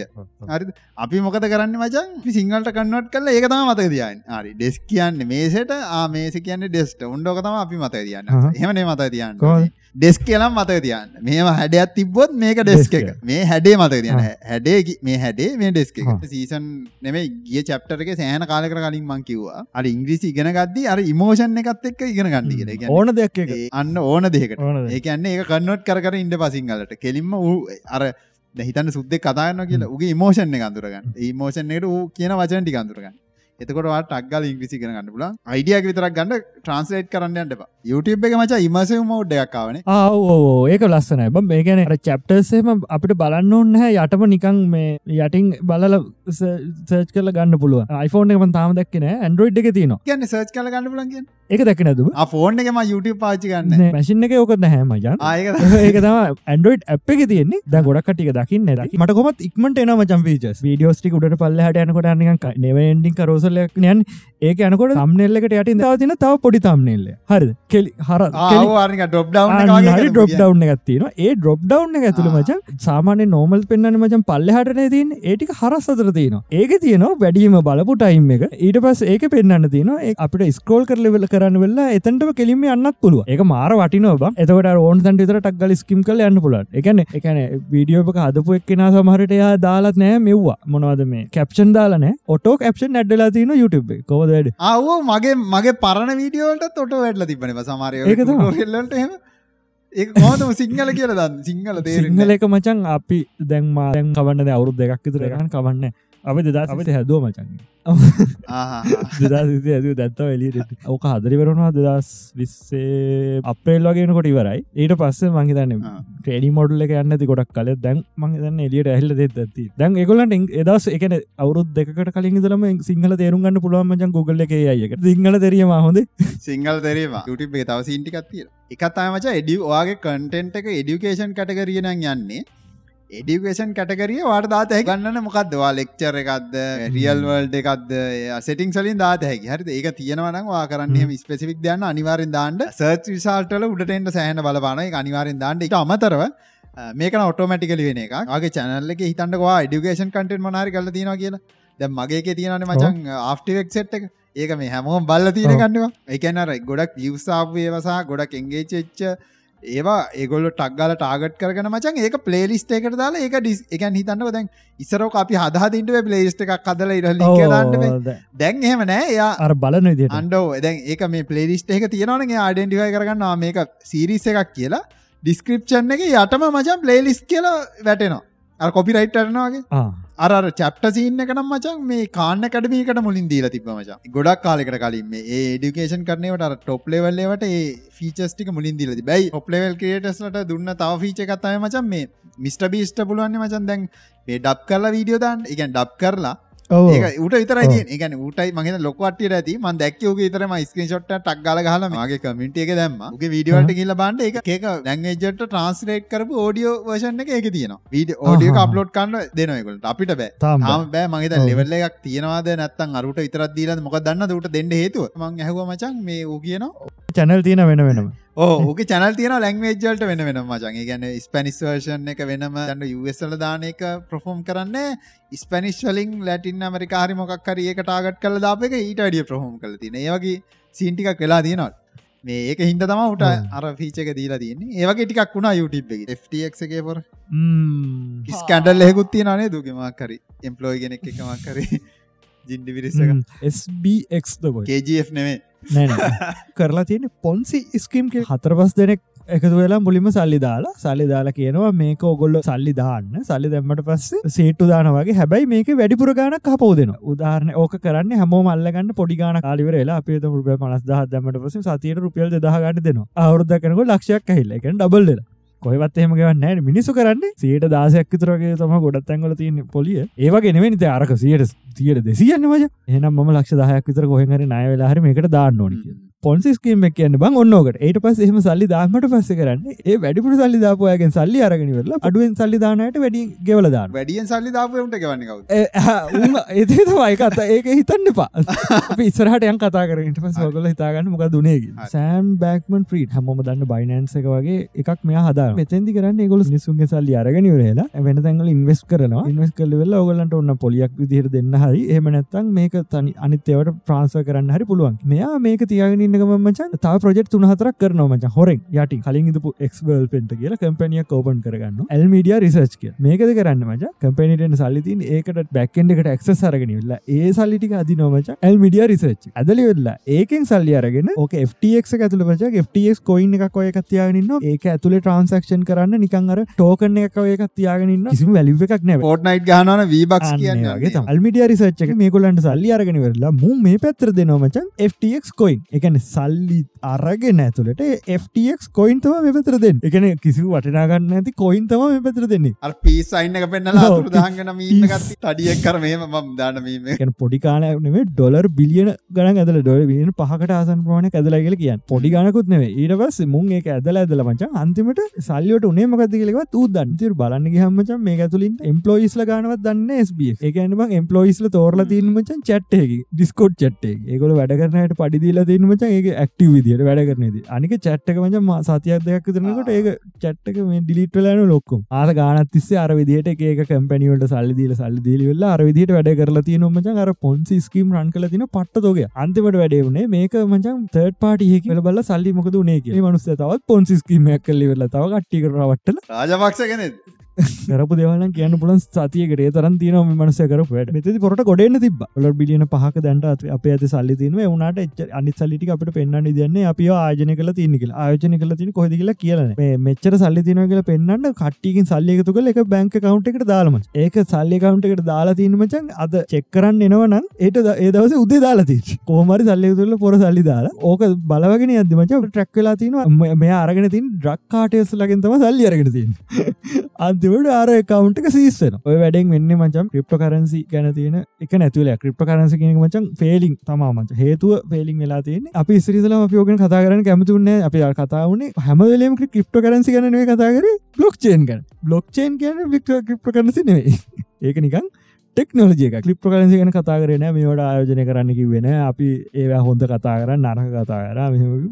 හරි අපි මොකද කරන්න මචන් සිංහලට කන්නවට් කල ඒක තම මතක තියන්න හරි ඩෙස් කියන්න මේසට මේස කියන්න ඩෙස්ට උන්ඩෝක තම අපි මතක තියන්න. එහමනේ මතක තියන්න? ඩෙස් කියලම් මතක තියන්න මේම හැඩයක් තිබොත් මේක ඩෙස්ක එක. මේ හැඩේ මතක තියන්න ආ. හැඩේ මේ හැඩේ මේ ඩෙස්ක. සීසන් නෙමේ ගිය චප්ටරක සෑන කාලක කලින් මං කිව්වා. අර ඉංග්‍රීසි ඉගෙන ගද්දි අර ඉමෝෂන් එකත් එක්ක ඉගෙන ගන්න. ඒ කියන්නේ ඕන දෙයක් ඒ අන්න ඕන දෙකට. ඒකන්නේ ඒ කන්නොට් කර ඉන්ඩ පසිංහලට කෙලින්ම ඌ අර දැහිතන්න සුද්දෙක් කතාන්න කියලා උගේ අඳුරගන්න. ඉමෝෂන් එකට ඌ කියන වචන ටික අඳුරගන්න. එතකොට ටක්ගල් ඉංග්‍රිසි ඉගෙන ගන්න පුළුවන් අයිඩියක් විතරක් ගන්න ට්‍රන්ස්ලේට් කරන්න එපා YouTube එක මචං ඉමර්සිව් මෝඩ් එකක් ආවනේ. ආෝ ඒක ලස්සනයි. බම් මේ ගැන චප්ටර්සේම අපිට බලන්න ඕන්න හැ යටම නිකං මේ යටින් බලල සර්ච් කල ගන්න පුළුව iPhone එකම තාම දක්න ඇන්ඩරෝයිඩ් එක තියනවා. කියන්නේ සර්ච් කරලා ගන්න කියන්නේ? එක දැක නැතුම ආ ෆෝන් එකේ මම YouTube පාවිච්චි කරන්නේ මැසින් [LAUGHS] එක ඕකොත් නැහැ මජන් ඒක තම ඇන්ඩරෝයිඩ් අප් එක තියන්නේ. දැ ගොඩක් ටික දකින්න දකි. මට කොමත් ඉක්මට එන මචම් වීචස් වීඩියෝස්ටි උඩට පල්ල හට යනකොට නික නෙවෙන්ඩින් කරෝසලයක් නයන් ඒක යනකොට සම්නෙල්ලකට යටින් දවතින තව පොඩි තම්නෙල්ල හරි කෙලි හර කෙලි ආ ආරනික ඩ්‍රොප් ඩවුන් එක හරි වගේ ඩොප් ඩව් එකත්තින ඒ ඩොප් ඩව් එක ඇතුළ. මචන් සාමාන්‍ය නෝමල් පෙන්න්න මචන් පල්ල හටන තින් ඒටික හරස් අතර තියන ඒක තියනවා වැඩීම බලපු ටයිම් එක. ඊට පස් ඒක පෙන්න්න තින අපිට ස්කෝල් කරලවෙල කරන්න වෙල්ලා එතන්ට කෙලිම යන්නත් පුළුව ඒක මාර වටිනෝ බ. එතකට ඕන් තන්ට තර ටක්ගල ස්කිම් කල යන්න පුලට එකන එකන වීඩියෝක හදපු එක්කෙන සමහරට එයා දාලත් නෑ මෙව්වා. මොනවද මේ කැප්ෂන් දාලන ඔටෝක් ඇප්ෂන් ඇඩ්ඩලා තින කොවද වැඩ? ආවෝ මගේ මගේ පරණ වීඩියෝල්ට තොට වැඩල තිබන සමාරය ඒක තමයි. ෙල්ලට එහෙම. ඒ කොහොම සිංහල කියල දන්න? සිංහල තේරෙන්නේ සිංහල එක මචන් අපි දැන්මා දැන් කවන්න අවුරු දෙකක් විතර එකන් කවන්න අප දෙදා අපට හැදුව මචන්. දෙදා ඇ දැත්තව එලියට ඕක හදරිවරුණවා දෙදස් විස්සේ අපේල් වගේනකොට ඉවරයි. ඊට පස්සේ මංහිතන්න ට්‍රේඩි මොඩල් එක යන්න ගොඩක් කල දැන් මංහිතන්න එලියට ඇහිල්ල දෙත් ඇති දැන් එකොලට එදස් එකන අවුත් දෙකට කලින් දලම සිංහල තේරුම්ගන්න පුළුවන්මචන් ගොගල්ල එක අයක සිංහල තෙරීම හොඳ? සිංහල තෙරීම. යුටි තව සින්ටිකත්තිය එකත්තාමච එඩි වාගේ කටෙන්ට් එක එඩියුකේෂන් කටකරියන යන්නේ එඩිකේෂන් කටකරිය වාට දාත ගන්නන මොකක්දවා ලෙක්චර එකක්ද? රියල් වල්ඩ එකක්ද? සෙටිං සලින් දාත හැකි. හරි ඒක තියෙනවන වා කරන්නේ ස්පෙසිික් දන්න. අනිවාරෙන් දාන්ට සර්ච් විසාල්ටල උඩටෙන්ට සෑහන බලපාන එක අනිවාරෙන් දාන්නට එක අමතරව මේක ඔටෝමටිකල වෙන එක ගේ චැනල්ල එක හිතන්ටවා ඩිකේෂන් කටෙන් මනාරි කල තියෙන කියලා. දැ මගේ තියෙනන මචන් ආෆ්ටිවෙක් සෙට් එක. ඒක මේ හැමෝම් බල්ල තියෙන ගන්නවා. එකනර ගොඩක් යවසාාවේ වසා ගොඩක් එංගේචෙච්ච ඒවා ඒගොල්ල ටක්ගල ටාගට කරන මචන් ඒක පලේලිස්ට එකට දාලා ඒක ඩිස් එකන් හිතන්නව දැන් ඉසරෝ අපි හදහදින්ට පලේස්ට එකක් කදල ඉරල්ලි දාන්නට දැන්. එහෙම නෑ. යා අර බලන විදි අන්ඩෝ දැන් ඒක මේ පලේලිස්ට එක තියෙනවනගේ ආඩෙන්ටිවයි කරගන්න මේක සිරිස් එකක් කියලා. ඩිස්ක්‍රප්ෂන් එක යටම මචන් පලේලිස් කියලා වැටෙනවා. අ කොපි රයිට්ටරනවාගේ අර චප්ට සින්න එකනම් මචන් මේ කාන්න කඩමීකට මුලින් දීල තිබ මචා. ගොඩක් කාලෙකට කලින් මේ ඒඩිකේෂන් කරනවට අර ටොප් ලෙවල්ලවට ඒ ෆීචස්ටික මුලින් දිලති බයි ඔප්ලෙවල් ක්‍රේටස්ලට දුන්න තව ෆීච එකත්තය මචන් මේ මිස්ට බීස්ට පුළුවන්න්න මචන් දැන් මේ ඩබ් කරලා වීඩියෝ දාන්න. එකන් ඩබ් කරලා ඒ උට විතරයි ඒගන උටයි මගේ ලොකවටිය ඇති. ම දැක්කෝක තරම ස්ක්‍රේෂොට් ටක් ගල හල මගේ කමිට එක දැම ගේ වීඩියෝට කියල බන්ඩ එක එක දැන්ජට ට්‍රන්ස්ලේට් කරපු ෝඩියෝ වර්ෂණ එක තියෙන වීඩ ෝඩියෝ අප්ලෝඩ් කන්න දෙනයකට අපිට බෑ. තාම බෑ. මගේ ලෙවල්ල එකක් තියෙනවාද නැත්තන් අරුට විතරත් දීල මොක දන්න ට දෙන්න හේතුව. මං ඇහව මචන් මේ ූ කියනවා චැනල් තියෙන වෙන වෙනම. ඕක චනල් තියන ලැංවේජල්ට වෙන වෙන මචන්. ගැන ස්පනිස් වර්ෂන් එක වෙනම දන්න යුසල දාන එක ප්‍රෆෝම් කරන්න ස්පනිස් වලින් ලැටින් ඇමරිකාරි මොකක් හරි ඒක ටාගට් කල දාප එක ඊට අඩිය ප්‍රහෝම් කල තින ඒවගේ සීන්ටිකක් වෙලා තියෙනල් මේ ඒක හින්ද තම උට අර ෆීචක දීලා තියන්නේ. ඒවගේ ටිකක් වුණා යුටබ් එක. ෆ්ටක්ගේ පොර. ස්කැඩල් එෙකුත් තියනේ දුකමක්කරි එම්පලෝයි ගෙනෙක් එකමක් කරේ ජින්ඩි පිරිස්සක SBX දකො KGF නෙමේ නෑ. කරලා තියෙන පොන්සි ස්කම් හතරපස් දෙනෙක් එකතු වෙලා මුලිම සල්ලි දාලා සල්ලි දාලා කියනවා මේක ඔගොල්ල සල්ලි දාන්න. සල්ලි දැම්මට පස්සේ සේටු දානවගේ හැබැයි මේක වැඩිපුර ගාන කපෝදෙන උදාරන ඕක කරන්න හැම මල්ලගන්න පොඩිගාන කාලිවරලා අපේ රුපය පනස් දහ දැමට පස සතියට රුපියල් දහගන්න දෙනවා. අවුරුද්ධ කනක ලක්ෂයක් ඇහිල්ල. එක ඩබල්ලලා කොහවත් එහෙම ගවන්න මිනිසු කරන්න සියට දාසයක් විතරගේ තම ගොඩත් ඇංගල තියන්න පොලිය. ඒවගෙනවෙනිත අරක සියට තියට දෙසියන්න වජ එනම් ම ලක්ෂ දහයක් විතර කොහෙහරි නය වෙලාහරි මේකට දාන්න ඕනික පොන්සිස්කීම කියන්න බං ඔන්නෝකට ඒට පස් එහම සල්ලි දාමට පස්ස කරන්න ඒ වැඩිපුර සල්ලි දාපුයගෙන් සල්ලි අරගෙනවෙරලා අඩුවෙන් සල්ලි දානයට වැඩි ගෙවලදා වැඩියෙන් සල්ලි දාපට ගවන්න ඒතේ තමයි කත. ඒක හිතන්න පා ඉස්සරහට යන් කතා කරට පස් ඔගල හිතාගන්න මොක දුනේගේ සෑම් බෑක්මන් ප්‍රීට් හමම දන්න බයිනන්ස එක වගේ එකක් මෙයා හදා මෙතැදි කරන්න ගොල නිසුන්ගේ සල්ලි අරගෙනවරලා වෙන තැන්ගල ඉන්වස් කරනවා. ඉන්වස් කල වෙල්ල ඔගලන්ට ඔන්න පොලියක් විදිහර දෙන්න හරි. එහම නැත්තන් මේක තනි අනිත්‍යවට ප්‍රාන්ස කරන්න හරි පුළුවන්. මෙයා මේක තියාගෙන ඉන්නගම මචන් තා ප්‍රජෙක්් තුනහතරක් කරනවා මච හොරෙන්. යටි. කලින් ඉදපු එක්වල් පෙන්ට කියල කම්පනිය කෝපන් කරගන්න එල් මීඩිය රිසර්ච් කිය මේකද කරන්න මච කම්පනිටෙන් සල්ලිතින් ඒකට බැක්කෙන්ඩකට එක්ස සරගෙනවෙල්ල ඒ සල්ලිටික අදි නොමච එල් මිඩිය රිසර්ච් ඇදලි වෙල්ලා ඒකෙන් සල්ලි අරගෙන ඕක FTX ඇතුළ පච FTX කොයින් එකක් ඔය කත්තියාගන්න ඒක ඇතුළේ ට්‍රන්සක්ෂන් කරන්න නිකං අර ටෝකන එක ඔය කත්තියාගන්න කිසිම වැලිව එකක් නෑ පෝට්නයිට් ගහනන වීබක් කියන්නගේ අල්මිඩිය රිසර්ච්චක මේකොලන්ට සල්ලි අරගෙන වෙරලා මු මේ පැත්තර දෙනවමචන් FTX කොයින් එකන සල්ලි අරගෙන ඇතුළට FTX කොයින්තම මෙ පැතර දෙන්න. එකන කිසි වටනාගන්න ඇති කොයින්තම මෙ පැතර දෙන්නේ. අර පිසයින්න එක පෙන්න්නලා දාගන තඩියක් කරමේම මම් දානමීම එකන පොඩි කාලයනේ ඩොලර් බිලියන ගන ඇදල ඩොල බිලියන පහකට ආසන් ප්‍රමාණ ඇදලගල කියන්න. පොඩි ගනකුත් නෙවේ ඊට පස් මුන් එක ඇදල ඇදල මචන් අන්තිමට සල්ලියට උනේ මකති කියලව තු දන්තිර බලන්න හමචන් මේ ඇතුලින් එම්පලෝයිස්ල ගනවත් දන්න ස්බ එකනම එම්පලෝයිස්ල තෝරල තිීමචන් චට්ටේ ඩිස්කෝට් චට්ටේ ඒකොල වැඩ කරනයට පඩිදිල තිීමචන් ඒ ඇක්ටව විදිට වැඩ කරනද අනික චට්ක මච සතියක් දෙයක් විතරනකොට ඒක චට්ක මේ ඩිලිට්වලන ලොක්කොම. ආර ගානත්තිස්සේ අර විදිට ඒක කැම්පැනිවලට සල්ලිදීල සල්ලිදිල වෙල්ල අර විදිට වැඩ කරලා තිය නොමච අර පොන්සි ස්කීම් රන් කල තින පට්ටතෝගේ අන්තිමට වැඩේ මේක මචන් තර්ඩ පාටියක බල සල්ලි මොකද නේ මනුස්ස තවත් පොන්සිස්කීමයක් කල්ලි වෙල්ල තව කට්ටික රවට්ටල රාජපක්ෂ කෙනෙ කරපු දෙවලන් කියන්න පුලන් සතියකට. තරන් තියන මනස කර ට මෙති පොට ගොඩන්න තිබ ල බිලියන පහක දැන්ට අප ඇත සල්ලි තිනව වුණට එච් අනි සල්ලිටි අපට පෙන්න්න දන්න අපි ආයජන කල තියනෙක ආයෝජන කල තින කොහද කියලා කියලන මෙච්චර සල්ලි තින කියලා පෙන්න්න කට්ටිකින් සල්ලියකතු කල එක බැංක කවන්ට එකට දාලම ඒක සල්ලි කවන්ට එකට දාලා තිීනමචන් අද චෙක්කරන්න එනවනම් ඒට ඒ දවස උදේ දාලාති කෝමරි සල්ලි තුළ පොර සල්ලි දාලා. ඕක බලවගෙන අදමච ට්‍රක් වෙලා තින මේ අරගෙන තින් ඩ්‍රක් කාටයස් ලගෙන් තම සල්ලි අරගෙන තින් [LAUGHS] අන්තිවට ආර කවන්ට සීස්සන ඔය වැඩෙන් වෙන්න මචම් ක්‍රිප්ට කරන්සි ගැන තියෙන එක නැතුවල ක්‍රිප්ට කරන්සි කියෙන මචන් ෆේලිින් තමාමච හේතුව ෆේලිින් වෙලා තියෙන අපි ස්රිසලම පියෝගෙන කතා කරන කැමතුන්න අපි කතාවනේ හැමදලම ක්‍රිප්ට කරන්සි ගැනේ කතා කර බ්ලොක් චේන් ගැන. බ්ලොක් චේන් කියන වික්ට ක්‍රිප්ට කරනසි නෙවෙයි. [LAUGHS] ඒක නිකන් ටෙක්නෝජික කලිප් කරන්සි ගැන කතා කරන මේට ආයෝජන කරන්න කිවෙන අපි ඒ හොඳ කතා කරන්න නරක කතා කර.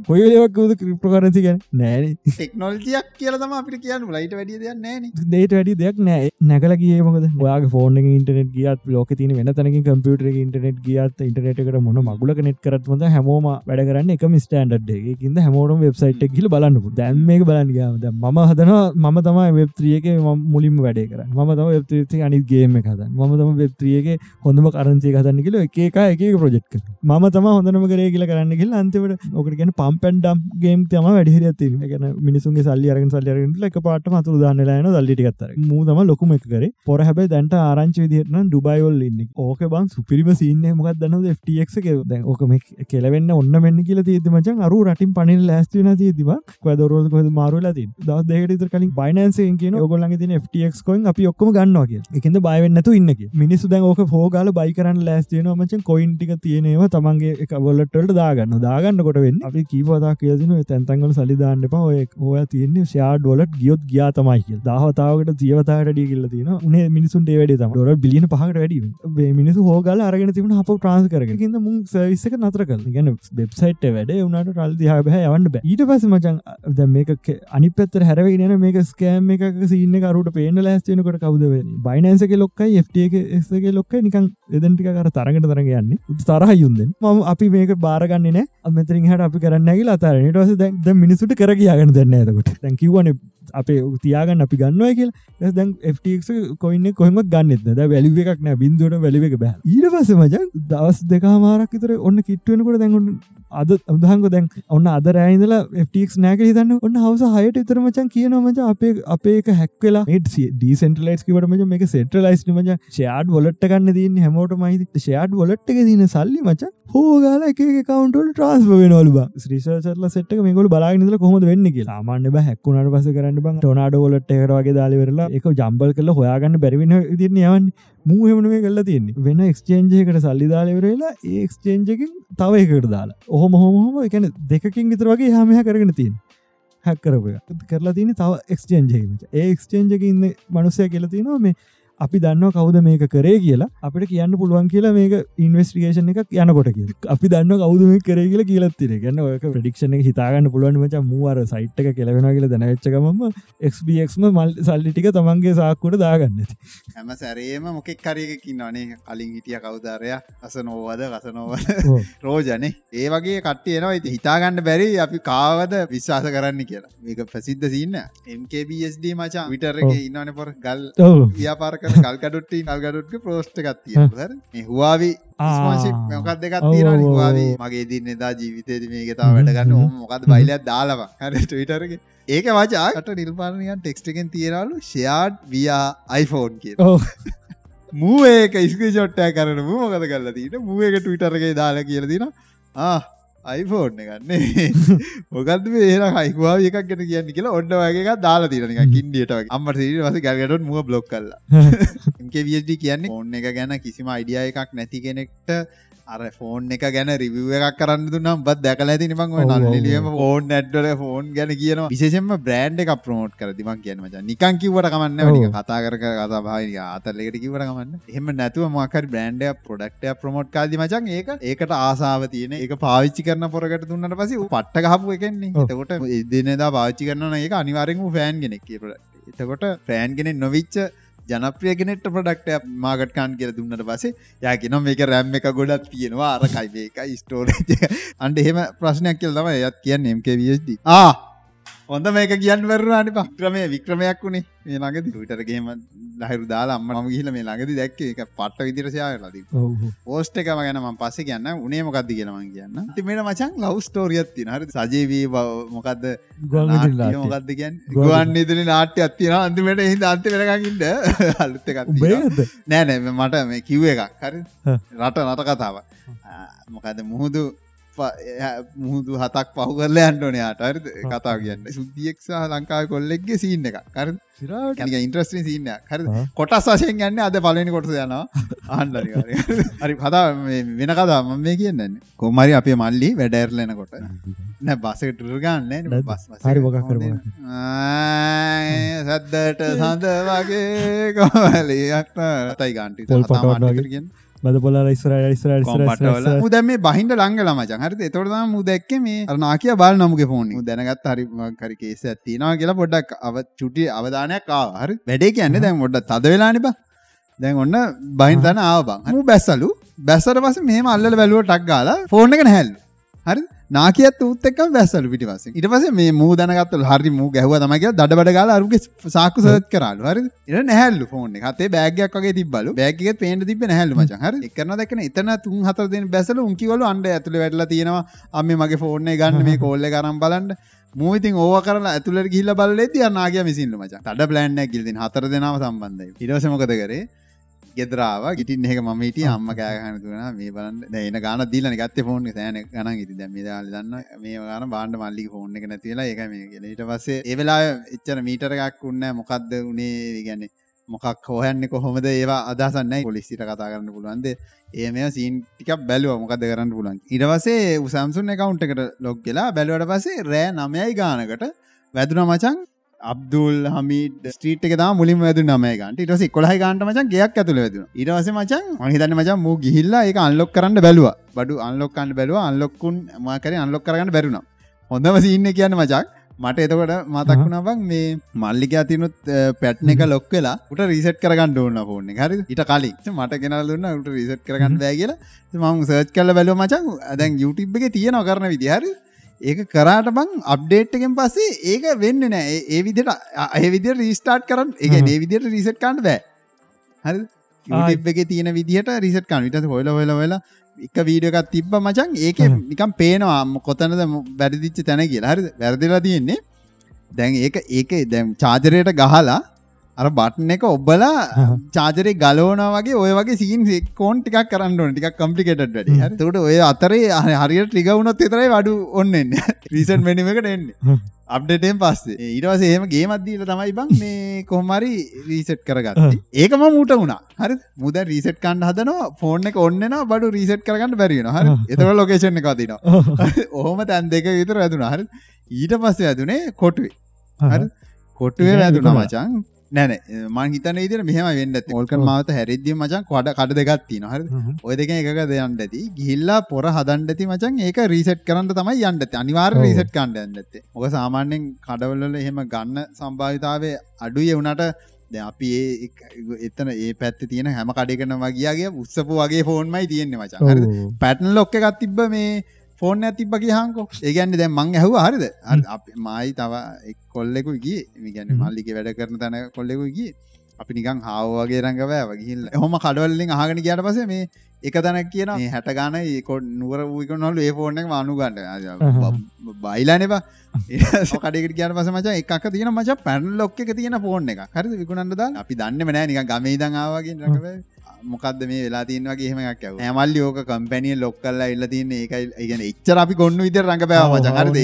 කොයි ලෙවක්ද ක්‍රිප්ට කරන්සි ගැන? නෑන. ටෙක්නෝල්ජියක් කියලම අපිට කියන්න ලයිට වැඩිය දෙයක් නෑන. දේට වැඩි දෙයක් නෑ. නැකල කියමකද වාගේ ෆෝන් ඉන්ටනෙට ගියත් ලෝක තින වෙන තැනක කම්පියුටර ඉන්ටනෙට ගියත් ඉන්ටනෙටකට මොන මගුලක නෙත් කරත්මද හැමෝම වැඩ කරන්න එක. මිස්ටන්ඩ්ඩේකින්ද හැමෝටම වෙබ්සයිට් කියල බලන්නපු දැන්මේ බලන්න ගද ම හදනවා මම තමයි වෙබ්ත්‍රියක මුලින්ම වැඩේ කර ම තම වෙබ්ත්‍රී අනිගේම කද ම තම වෙබ්ත්‍රියගේ හොඳම කරන්සේ හදන්න කියල එක එක එක ප්‍රජෙක්් ම තම හොඳනම කරේ කියල කරන්න කියල අන්තිවට ඕකට ගැන පම්පැන්ඩම් ගේම් තම වැඩිහිර ඇති ගැන මිනිසුන්ගේ සල්ලි අරගෙන සල්ලියරෙන් එක පාට මතුර දාන්නලාන දල්ලිටිගත්තර මූදම ලොකුම එක කර. පොර හැබයි දැන්ට ආරංචි විදිරන ඩුබයිවල් ඉන්න. ඕක බං සුපිරිම සින්න මොකක් දන්න ෆටක් දැ ඕක කෙලවෙන්න ඔන්න මෙන්න කියල තිීද මචන් අරු රටින් පනිල් ලෑස්තින තිීදව කොදරෝල් කොද මාරුලා ති දස් දෙකට කලින් බයිනන්සේ කියන ඔගොල්ලගේ තින ෆටක් කොයින් අපි ඔක්කම ගන්නවා කිය එකද බයවෙන්නතු ඉන්නක මිනිස්සු දැන් ඕක හෝගල බයි කරන්න ලෑස්තියන මචන් කොයින්ටික තියෙනවා තමන්ගේ එක වොලට්ටල්ට දාගන්න. දාගන්නකොට වෙන්න අපි කීවතා කියදන තැන්තංගල සලිදාන්න පා ඔය ඔය තියන්නේ ෂයාඩ් ොලට ගියොත් ගියා තමයි කිය දහවතාවට තියවතාට ඩි කියල තින උනේ මිනිසුන්ට වැඩ තම ොට බිලියන පහට වැඩ මිනිසු හෝගල අරගෙන තිබන අප ප්‍රාන්ස් කරගකින්ද මුන් සවිස්සක නතර කල ගැන වෙබ්සයිට් වැඩ උනට රල් දිහා බහ යවන්න බ. ඊට පස මචන් ද මේක අනි පත්තර හැරවයි නන මේක ස්කෑම් එක සින්න කරුට පේන ලෑස්තියනකට කවද බයිනන්සක ලොක්කයි ෆ්ටගේ ලොක්ක නිකන් එදටික කර තරගට තරග යන්නේ. තරහයුන්ද ම අපි මේක බාරගන්න නෑ. අමතරින් හට අපි කරන්න ඇගල අතරනට වස දැ මිනිසුට කර කියගන්න දෙන්න ඇතකොට දැකිවන අපේ තියාගන්න අපි ගන්නවා කියල. දැන් FTX කොයින්න කොහම ගන්නත් ද වැලිව එකක් නෑ. බින්දුවට වැලිව එක බෑ. ඊට පස මජ දවස් දෙකාමාරක් විතර ඔන්න කිට්ටුවෙනකොට දැන්ගුට අද උදහංග දැන් ඔන්න අද රෑයිදල FTක් නෑක හිතන්න. ඔන්න හවස හයට විතර මචන් කියන මච අපේ අපේක හැක්වෙලා ඩීසෙන්ටලයිස් කිවට මච මේක සෙටලයිස් මච. ෂයාඩ් වොලට් ගන්න දන්න හැමෝට මහිත ෂයාඩ් වොලට් එක දින සල්ලි මච හෝගල එක කවන්ටල් ට්‍රස් වෙනවල ශ්‍රීසර්ල සෙට් මේකල බලාගනිල කොහොද වෙන්න කියලා. මාන්න බ හැක්කුණට පස කරන්න බං. ටොනාඩ ොලට එකටගේ දාලිවෙරලා එක ජම්බල් කල හොයාගන්න බැරිවෙන දිරන යවන්න. මූහෙමන මේ කල්ලා තියන්නේ. වෙන එක්ස්චේන්ජයකට සල්ලි දාලවරලා ඒ එක්ස්චේන්ජකින් තව එකට දාලා. ඔහොම හොම එකන දෙකින් විතර වගේ හමහ කරගෙන තින් හැක්කරපය කරලා තින තව එක්ස්චේන්ජයමට ඒ එක්ස්චේන්ජක ඉන්න මනුසය කියලතිනවා මේ අපි දන්න කවුද මේක කරේ කියලා. අපිට කියන්න පුළුවන් කියලා මේක ඉන්වස්ටිගේෂන් එකක් යනකොට කිය අපි දන්න කවුද මේ කරේ කියලා කියලත්තිර ගන්න ඔයක ප්‍රඩික්ෂණ එක හිතාගන්න පුළුවන් මච. මූවර සයිට් එක කෙලවෙන කියල දැනච්චකම එක්BXම මල් සල්ලිටික තමන්ගේ සාක්කුට දාගන්න හැම සැරේම මොකෙක් කරයකින් අනේ කලින් හිටිය කවුදාරය අස නෝවද කස නොවද රෝජනේ ඒ වගේ කට්ටියනවා ඉති හිතාගන්න බැරි අපි කාවද විශ්වාස කරන්න කියලා. මේක ප්‍රසිද්ධ සින්න MKBSD මචා. විටර එක ඉන්නවන පොර. ගල් ව්‍යාපාරක කර කල්කඩුට්ටි කල්ගඩුට්ක ප්‍රෝෂ්ට ගත්තිය හවාවි මොකක් දෙකක් තියෙන හවාවී මගේ දින්න එදා ජීවිතේද මේක තාව වැඩගන්න මොකද බයිලයක් දාලව හරට විටරගේ ඒක වචාකට නිල්පාලනයන් ටෙක්ස්ටකෙන් තියෙනලු ෂයාඩ් වයා අයිෆෝන් කිය මූ ඒක ඉස්ක චොට්ටය කරන මොකද කල්ල තින මුවකට විටරගේ දාලා කියල දින ආ අයිෆෝර්න ගන්නේ මොකද ඒර හයිවා එකක් ගෙන කියන්න කියලා ඔන්න වගේ දාලා තිරනික කින්ඩියට අම්මට වස ගැලට මුව බ්ලොක් කල්ලා එම්කවිD කියන්නේ ඕන්න එක ගැන කිසිම අයිඩිය එකක් නැති කෙනෙක්ට අර ෆෝන් එක ගැන රිවිව එකක් කරන්න දුන්නම් බත් දැකල ඇති නිමං නල්ලියම ෆෝන් නැඩ්ඩල ෆෝන් ගැන කියන විශේෂෙන්ම බ්‍රන්ඩ් එක ප්‍රමෝට් කර දිමක් කියන මච නිකන් කිවට කමන්න නික කතා කර කතා භාවනි අතරලෙකට කිවට කමන්න එහම නැතුව මකර බ්‍රන්ඩ් ප්‍රඩක්ටය ප්‍රමෝට් කාදි මචන් ඒක ඒකට ආසාාව තියෙන එක පාවිච්චි කරන පොරකට දුන්නට පසි පට්ට ගහපු එකන්නේ එතකොට ඉදනෙදා පාච්චි කරන ඒක අනිවාරෙන්ම ෆෑන් ගෙනෙක් කියපට එතකොට ෆෑන් ගෙනෙ නොවිච්ච ජනප්‍රියගෙනෙට ප්‍රඩක්ටය මාගට්කාන් කියල දුන්නට පසේ යකිනම් මේක රැම් එක ගොඩත් තියෙනවා. අරකයි මේකයි ස්ටෝර අන්ඩ එහෙම ප්‍රශ්නයක් කියල් තම යත් කියන්න එම්කවිස්D ආ! හොඳ මේක කියන්න වරුවානි පක්‍රමය වික්‍රමයක් වුණේ මේ ළඟදි ටවිටරගේම ලහිරු දාලා අම්ම ම ගිහිල මේ ළඟදි දැක්ක. එක පට්ට විදිරසයාය ලදී පෝස්ට එකම ගැන ම පස්ස කියන්න උනේ මොකක්ද කියලමන් කියන්න තිමට මචන් ලව් ස්ටෝරියත් තින හරි සජීවී මොකක්ද මොකක්ද කියන් ගුවන් ඉදිලි නාට්‍ය අත්තින අන්තිමට එහි අන්ති වෙනකින්ට අලුත්තකත් නෑනෑ මට මේ කිව්ව එකක්. හරි රට නට කතාව මොකද මුහුදු මුහුදු හතක් පහු කරල ඇන්ටෝනයාට හරි කතා කියන්න. සුද්දියෙක්සා ලංකාව කොල්ලෙක්ගේ සිීන්න එක කර ඉන්ට්‍රස්ටි සින්න හරි කොටස් වශයෙන් ගන්න අද පලනි කොටස යනවා. [LAUGHS] ආන්ඩරි හරි කතා වෙන කතා ම මේ කියන්න කොමරි අපේ මල්ලි වැඩෑර්ලනකොට නෑ බසක ටුරගන්න බස් හරි මොකක් කර සද්දට සඳ වගේ කොමලයක් තයි ගන්ටි. පටවන්න කියන්න බද පොල ඉස්ර ඉස්ර මුද මේ බහින්ට ලංගල මචන් හරි තොරදා මුදැක්ක මේ අරනාකිය බාල නමුගේ ෆෝන් දැනගත් හරි කරි කේස ඇතිනවා කියලා පොඩ්ඩක් අව චුටි අවධානයක් හරි? වැඩේ කියන්න දැන් ොඩ තද වෙලානිබ දැන් ඔන්න බහින් තන ආව බං. බැස්සලු. බැස්සර පස මේ අල්ල බැලුව ටක් ගාලා ෆෝර්න එක නැහැල්ලු. හරි නාකියත් උත්තක් බැස්සලු පිටිවස ඉට පස මේ මූ දැනගත්තල හරි මූ ගැහව තමයික දඩබඩ ගලා අරුගේ සාකු සත් කරලු. හරි ඉට නැහැල්ලු ෆෝන් හතේ බෑගයක් වගේ තිබල බෑගක පේට තිබ නැහල්ල මච. හරි එකන දෙකන එතන තුන් හතර දෙන බැසල උන්කිවලු අන්ඩ ඇතුළ වැඩලා තියෙනවා. අම්ම මගේ ෆෝර්නේ ගන්න මේ කොල්ල කරම් බලන්ට මූවිතින් ඕව කරලා ඇතුළට ගිල්ල බල ති නාගේ මිසිල්ල මච. තඩ ප්ලන්් ගිල්දින් හතර දෙනාව සම්බන්ධයි. ඉරසමකද කරේ? ගෙදරාව. ගිටින් එක ම හිට අම්ම කෑගහන තුන මේ බලන්න. එන ගාන දීලන ගත්ත ෆෝන් සෑන ගන ඉති දැම දාල දන්න මේ ගන බාන්ඩ මල්ලි ෆෝන් එක නැතිලා එක මේ ඊට පස්සේ ඒවෙලා එච්චර මීටරගක් උන්න මොකක්ද උනේ? ගැන්නේ මොකක් හෝයන්න කොහොමද? ඒවා අදසන්න පොලිස්සිට කතා කරන්න පුළුවන්ද ඒ මේ සීන් ටිකක් බැලුව. මොකද කරන්න පුලන් ඉඩවසේ උසම්සුන් එකකවුන්ට එකට ලොක් කියලා බැලුවට පසේ රෑ නමයයි ගානකට වැදුන මචන් අබ්දුල් හමිට ස්ට්‍රීට් එක තම මුලින් වැදු නමයගන්ට ඉටස කොළහයි ගන්ට මචන් ගයක් ඇතුළ වැදු ඉරවස මචන් මහිතන්න මචන් මූ ගිහිල්ලා එක අන්ලොක් කරන්න බැලුව. බඩු අන්ලොක්කන්න බැලුව. අන්ලොක්කුන් මකර අන්ලොක් කරන්න බැරුණ හොඳම සින්න කියන්න මචක් මට එතකොට මතක් වුණබං මේ මල්ලික අතිනුත් පැට්න එක ලොක් වෙලා උට රීසට් කරගන්න ඕන්න ෆෝන හරි ඉට කලින්. මට ගෙනල් දුන්න උට රීසට් කරගන්න බෑ කියලා. මං සර්ච් කල බැලුව මචන් දැන් YouTube එක තියෙන කරන විදිහරි ඒක කරාට බං අප්ඩේට්ගෙන් පස්සේ ඒක වෙන්න නෑ. ඒ විදිට ඒ විදි රීස්ටාර්ට් කරන්න. එක ඒ විදිට රීසට් කන්න බෑ. හරි එක තියෙන විදිහට රීසට් කන් විට හොල හොල වෙලා එක වීඩියකත් තිබ්බ මචන් ඒක නිකම් පේනවා කොතනද වැරදිච්ච තැන කියලා. හරි වැරදිලා තියෙන්නේ. දැන් ඒක ඒක දැම් චාජරයට ගහලා අර බට්න එක ඔබලා චාජරය ගලෝන වගේ ඔය වගේ සීන් කෝන් ටිකක් කරන්න ටික් කම්පිකේට වැඩ. තුට ඔය අතරේ හරියට ටිගවුණොත් එතරයි වඩු ඔන්නන්න රීසන් මැනිමකට එන්නේ. [LAUGHS] අප්ඩටෙන් පස්සේ. ඊටවස ඒම ගේමත්දීල තමයි බං මේ කොහමරි රීසට් කරගන්න ඒකම මූට වුණා. හරි. මුද රීසට් කන්න හදනවා. ෆෝර්න එක ඔන්නන බඩු රීසට් කරගන්න බැරිෙන හරි. එතර ලොකේෂන් එක දින ඔහොම තැන් දෙක විතර ඇතුන හරි. ඊට පස්සේ ඇතුනේ කොටුවේ. හරි. කොටුවේ වැදුනා මචන් නැන මං හිතන ඉදිර මෙහම වෙන්න ඕල්ක මාත හැරිද්දිය මචන් කොඩ කඩ දෙගත්ති නොහර ඔය දෙක එකක දෙයන්ට ඇති. ගිල්ලා පොර හදන්ඩති මචන් ඒක රීසට් කරන්න තමයි යන්නට අනිවාර් රීසට් කණ්ඩ ඇන්නත්තේ ඔක සාමාන්‍යෙන් කඩවල්ල එහෙම ගන්න සම්භාවිතාවේ අඩුය වුනට ද අපි ඒ එතන ඒ පැත්ත තියෙන හැම කඩකන වගේගේ උත්සපු වගේ ෆෝන්මයි තියෙන්නේ මචන් පැටන් ලොක්ක එකත් තිබ්බ මේ ෆෝන් ඇතිබ කියහංකෝ ඒගැන්න දැ මං ඇහව හරිද? මයි තව කොල්ලෙකු ගිය. මිගැන මල්ලික වැඩ කරන තැන කොල්ලෙකු ගිය. අපි නිකං හාවගේ රඟවෑ වගහිල්ල හොම කඩවල්ලින් අහගෙන කියට පස මේ එක තැනක් කියන හැට ගාන කො නුවර වූක නොලු ඒ ෆෝර්න මානු ගන්න බයිලානවා කඩෙකට කියන පස මච එකක් තියෙන මච පැන් ලොක්ක තියෙන ෆෝර්න එක හරි විකුණන්නද අපි දන්න නෑ. නික ගමේ දංආවගේ රඟව මොකක්ද මේ වෙලා තියන්වගේ හෙමක් ඇව ඇමල්ලි ඕක කම්පැනිය ලොක් කල්ලා එල්ල තින්න ඒකයි ඉගෙන එච්චර අපි ගොන්න විදිර රඟ බෑව මචකරද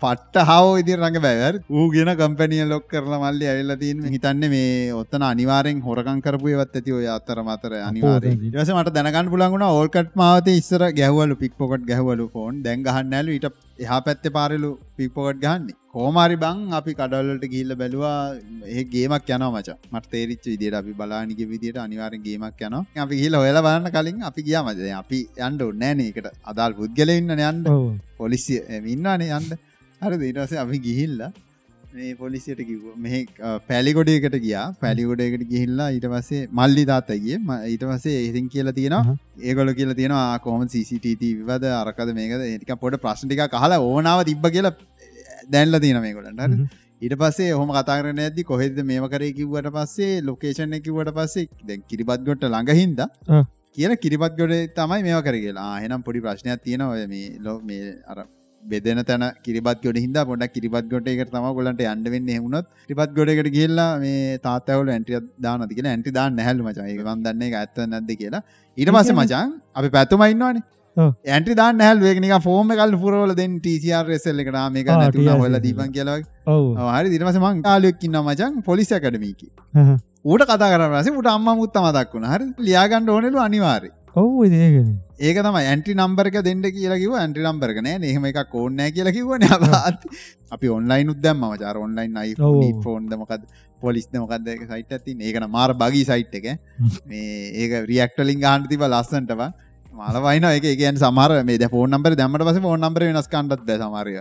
පට්ට හාව ඉදි රඟ බෑවර් ඌ ගෙන කම්පැනිය ලොක් කරලා මල්ලි ඇල්ල තින් හිතන්න මේ ඔත්තන අනිවාරෙන් හොරකං කරපුයවත් ඇති ඔය අතර මතර අනිවාරය ඊටස මට දැනගන්න පුළන්ගුණ ඕල්කට් මාවත ඉස්සර ගැහවලු පික් පොකට් ගැහවලු ෆෝන් දැන් ගහන්නෑලු ඊට එහා පැත්තේ පාරලු පික්පොකට් ගන්නේ කෝමාරි බං අපි කඩල්ලට ගිල්ල බැලවා ඒ ගේමක් යන මච. මට තේරිච්ච විදිට අපි බලානික විදිට අනිවාරෙන් ගේමක් යන අපි හිල ඔයල බලන්න කලින් අපි ගිය මද අපි යන්ඩ නෑනකට අදාල් පුද්ගල ඉන්න යන්ඩ පොලිසිය ඉන්නනේ යන්ඩ හරි දීටස අපි ගිහිල්ලා මේ පොලිසියට කිව මේ පැලිගොඩයකට ගියා. පැලිගොඩයකට ගිහිල්ලා ඊට පස්සේ මල්ලි තාත්තගේ ඊට පස්සේ ඉතින් කියලා තියෙනවා ඒගොල කියලා තියෙනවා කොම CCTT විවද අරකද මේකද? ඒටික පොට ප්‍රශ්ටික කහලා ඕනාව තිබ්බ කියලා දැන්ල තින මේ ගොලට හරි හ්ම්. ඊට පස්සේ හොම කතාරන ඇද කොහෙද මේම කරේ කිව්වට පස්සේ ලොකේෂන් කිවට පස්සේ දැන් කිරිපත් ගොට ළඟහින්ද. කියන කිරිපත් ගොඩ තමයි මේවා කර කියලා. හෙනම් පොඩි ප්‍රශ්නයක් තියෙනවා. මේ ලෝ මේ අර බෙදෙන තැන කිරිපත් ගොඩ හිද පොඩක් කිරිපත් ගොට එක තම ගොලන්ට අන්ඩ වෙන්න. හෙමුණොත් රිපත් ගොඩකට කියල්ලා මේ තාතවල ඇන්ටිය දාන තික ඇන්ටි දාන්න නැහල් මචා. එක වන්දන්න ඇත්ත නැද්ද කියලා. ඊට පස්සේ මචන් අපි පැතුමයින්නවානේ ඔව්. ඇන්ටි දාන්න හැල් වේගනික ෆෝම කල් පුරවල දෙන් මේක ආ, නැතුන TRS හොල්ල දීපන් කියලව ඔව්. හරි. දිනවස මං කාලයක්කින්න මචන් පොලිස කඩමීකි. ඌට කතා කරනස උට අම්ම මුත්ත මදක් වුණ. හරි. ලියාගණ්ඩ ඕනෙලු අනිවාරය ඔව් ඉදගෙන ඒක තම ඇන්ටි නම්බරක දෙන්න කියලකිව ඇන්ටි නම්බරක නෑ එහෙම එක කෝන්නෑ කියලා කිවන අපි. ඔන්ලයින් උදම් මචාර ඔන්ලයින් අයි ඔව්. ෆෝන්ද මොකද පොලිස් මොකක්ද එක සයිට ඇති ඒකන මාර බගී සයිට් එක. මේ ඒක රියක්ටලින් ගහන්ට තිබ ලස්සන්ටව මලවයින එක ඒකන් සමර මේ ෆෝන් නම්බර දැමට පස ෆෝන් නම්බර වෙනස් කන්ටත් සමරය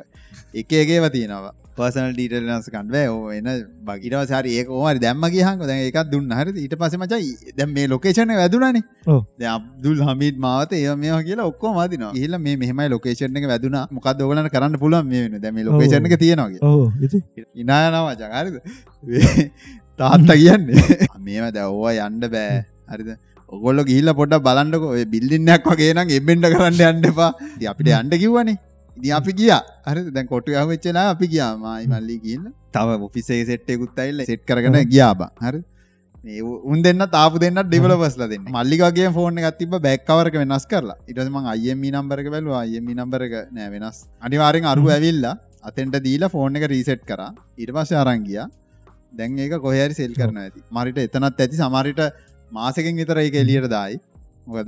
එක ඒගේ වතිනවා පර්සනල් ඩීටල් නස් කන්වේ ඕ එන බගිටව සරි ඒක ඕමරි දැම්ම කියහක දැ එකක් දුන්න. හරි ඊට පස මචයි දැම් මේ ලොකේෂන වැදුනනේ. ඔව්. දැන් අබ්දුල් හමිත් මාවත ඒ මේ කියලා ඔක්කෝ මදින හිල මේ මෙහමයි ලොකේෂන් එක වැදුන. මොකක් ඔගලන කරන්න පුළුවන් මේ වෙන දැම ලොකේෂන් එක තියෙනවාගේ ඕ ඉති ඉනායනවා ජගරිද [LAUGHS] තාත්ත කියන්නේ. [LAUGHS] මේම දැව්වා යන්ඩ බෑ. හරිද? ඔගොල්ල ගිල්ල පොඩ බලන්නක. බිල්ලින්නක් වගේ නම් එබෙන්ඩ කරන්න ඉතින් අපිට අන්ඩ කිව්වනේ ඉදි අපි ගිය. හරි දැන් කොටු යවෙච්චලා අපි ගියාමයි මල්ලි කියන්න තව ඔෆිසේ සෙට්ටෙකුත්තයිල්ල සෙට් කරගෙන ගියාබ හරි. උන් දෙන්න. තාපු දෙන්න ඩිවලපස්ල දෙන්න මල්ලිගේ ෆෝන එකතිබ බැක්කවරක වෙනස් කරලා. ඉටම අයම නම්බරක බැලු අයම නම්බරක නෑ වෙනස්. අනිවාරෙන් අරු ඇවිල්ලා අතෙන්ට දීලා ෆෝන් එක රීසෙට් කර. ඉට පස්ස අරංගිය දැන් ඒක කොහරි සෙල් කරන ඇති. මරිට එතනත් ඇති. සමරිට මාසකින් විතර එක එලියට දායි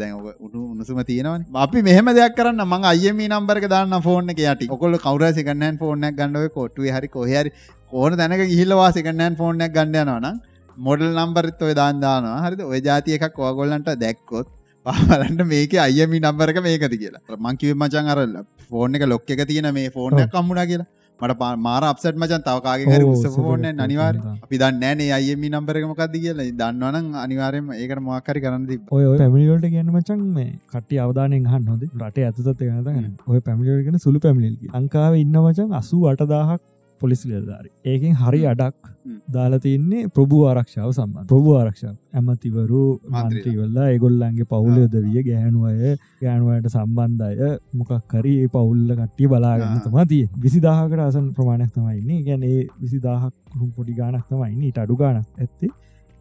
දැන් ඔක උඩු උණුසුම තියෙනවන. අපි මෙහම දෙයක් කරන්න මං අයම නම්බරක දාන්න ෆෝර්න එක යට. ඔකොල කවර සිකන්නන් ෆෝර්නක් ගන්නව කොටුව හරි කොහරි ඕන දැනක ගිහිල්ලවා සිකන්නන් ෆෝර්නයක් ගණඩයනවන මොඩල් නම්බරිත් ඔය දාන්දානවා හරිද? ඔය ජාතිය එකක් ඔගොල්ලන්ට දැක්කොත් පාලන්ට මේක අයමි නම්බරක මේකද කියලා. මංකිව මචන් අරල්ල ෆෝර්න එක ලොක් එක තියෙන මේ ෆෝර්න කම්මුණ කියලා. මට මාර අපසට මචන්. තවකාගේ හරි ඔව්, උස සුපර් ෆෝර්න එකක් අනිවාර. අපි දන්න නෑ අයමි නම්බරක මොකක්ද කියලා. දන්නවන අනිවාරයම ඒකට මොක්කරි කරන්න ඔය පැමිලිවලට ගැන මචන් මේ කට අවදානෙන් හන් හොද රට ඇතුතත් ගනතගන ඔය පැමිලිගෙන සුළු පැමිලිල්ගේ ලංකාව ඉන්න මචන් අසු අටදාහක් පොලිස් ලෙදාරි ඒකෙන් හරි අඩක් හ්ම්. දාලා තින්නේ ප්‍රභූ ආරක්ෂාව සම්බන් ප්‍රභූ ආරක්ෂාව. ඇමතිවරු. මන්ත්‍රීවල්ලා ඒගොල්ලන්ගේ පවුලයොද විය ගෑනු අය ගෑනුවයට සම්බන්ධය. මොකක් කරි ඒ පවුල්ල කට්ටිය බලාගන්න ආ. තමා තිය විසිදාහකට අසන් ප්‍රමාණයක් තමයින්නේ ගැන ඒ විසිදාහක් පොඩි ගානක් තමයින්න ඊට අඩු ගානක් ඇත්තේ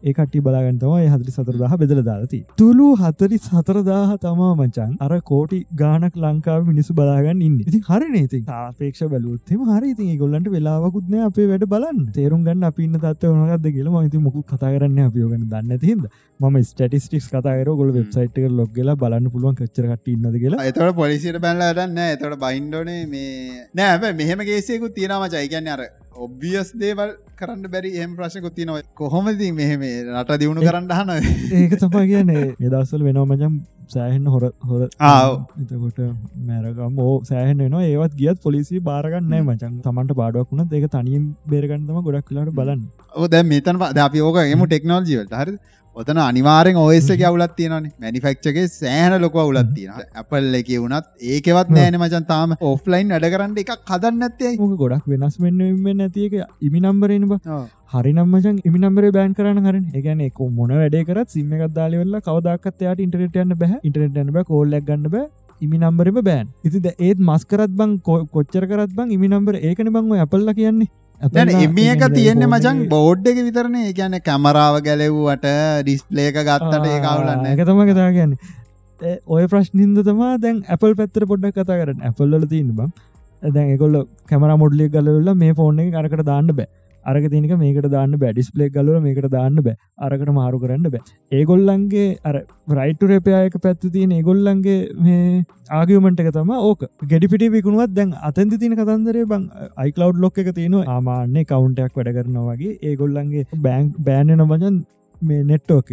ඒ කට්ටි බලාගන්තමයි හදරි සතරදාහ බෙදල දාලති තුළු හතරි සතරදාහ තමා මචන් අර කෝටි ගානක් ලංකාව මිනිසු බලාගන්න ඉන්න. ඉති හරි නේති ආපේක්ෂ බැලුත්තෙම හරි. ඉතින් ගොල්ලන්ට වෙලාවකුත්න අපේ වැඩ බලන්න. තේරුම් ගන්න අපින්න තත්ව වනගත්ද කියල මහිති මොකු කතා කරන්න අපියෝගන දන්න තිහිද ම ස්ටටිස්ටික්ස් කතාර ගොල වෙබ්සයිට් එක ලොග්ගල බලන්න පුළුවන් කච්චරට ඉන්නද කියලා. එතවට පොලිසිට බැල්ලටන්න එතවට බයින්ඩෝනේ මේ නෑ මෙහම ගේසයකුත් තියෙනම ජයිගන්න අර ඔබ්වියස් දේවල් කරන්න බැරි එම ප්‍රශ්කු තියනව. කොහොමති මෙහෙම රට දියුණු කරන්න හන ඒක තමා කියන්නේ. නිදස්සල් වෙනවා මචම් සෑහෙන් හොර හොර. ආව්. එතකොට මැරකම් ඕ සෑහන නවා ඒවත් ගියත් පොලිසි බාරගන්න මචන් තමන්ට බාඩුවක් වුණත් ඒක තනියම් බේරගන්නම ගොඩක් කලාට බලන්න. ඕ දැ මෙතන ද අපි ඕක එම ටෙක්නෝජිවලට හරි ඔතන අනිවාරෙන් ඔයස අවුලත් තියෙනන මැනිෆක්්ගේ සෑහන ලොක අවුලත් තියෙන ඇපල් එක වුණත් ඒකවත් නෑන මචන් තාම. ඔෆ්ලයින් වැඩ කරන්න එක කදන්න ඇත්තේ මොක ගොඩක් වෙනස් වෙන්න නැතික ඉමි නම්බරෙන හරි නම්මචන් ඉමි නම්බර බෑන් කරන්න හරන. එකන එක මොන වැඩේ කරත් සිම්ම එකක් දාලිවෙල්ල කවදක්කත්යාට ඉන්ටරට යන්න බැහ ඉන්ටරට යන්න බෑ කෝල්ලක් ගන්න බෑ. ඉමි නම්බරම බෑන් ඉතිද ඒත් මස්කරත් බං කොච්චර කරත් බං ඉමි නම්බර ඒකන බංව ඇපල්ල කියන්නේ දැන Apple ලා එම එක කියන්නේ තියෙන්නේ මචන් බෝඩ් එක විතරන. ගැන කැමරාව ගැලෙව්වට ඩිස්පලේක ගත්තට ඒ කවුලන්න එක තම කතා ගැන්න ඔය ප්‍රශ්නින්ද තමා දැන් ඇපල් පැත්තර පොඩ්ඩක් කතා කරන්න. ඇපල්ල තියන්න බම් දැන් එකොල්ල කැමර මොඩ්ලිය ගලවෙල්ල මේ ෆෝන් එක අරකට දාන්න බෑ අරක තිනක මේකට දාන්න බැඩිස්පලේ ගලව මේකට දාන්න බෑ. අරකට මාරු කරන්න බෑ. ඒගොල්ලන්ගේ අර රයිට රපයායක පැත්ති තියෙන ඒගොල්ලන්ගේ මේ ආගියමට එක තම ඕක. ගෙඩිපිටි විකුණුවත් දැන් අතන්ති තින කතන්දරේ බං අයිකලව් ලොක් එක තියෙන ආමාන්‍ය කවුන්ටයක් වැඩ කරනවා වගේ ඒගොල්ලන්ගේ බෑන්ක් බෑනන බජන් මේ නෙට්ෝක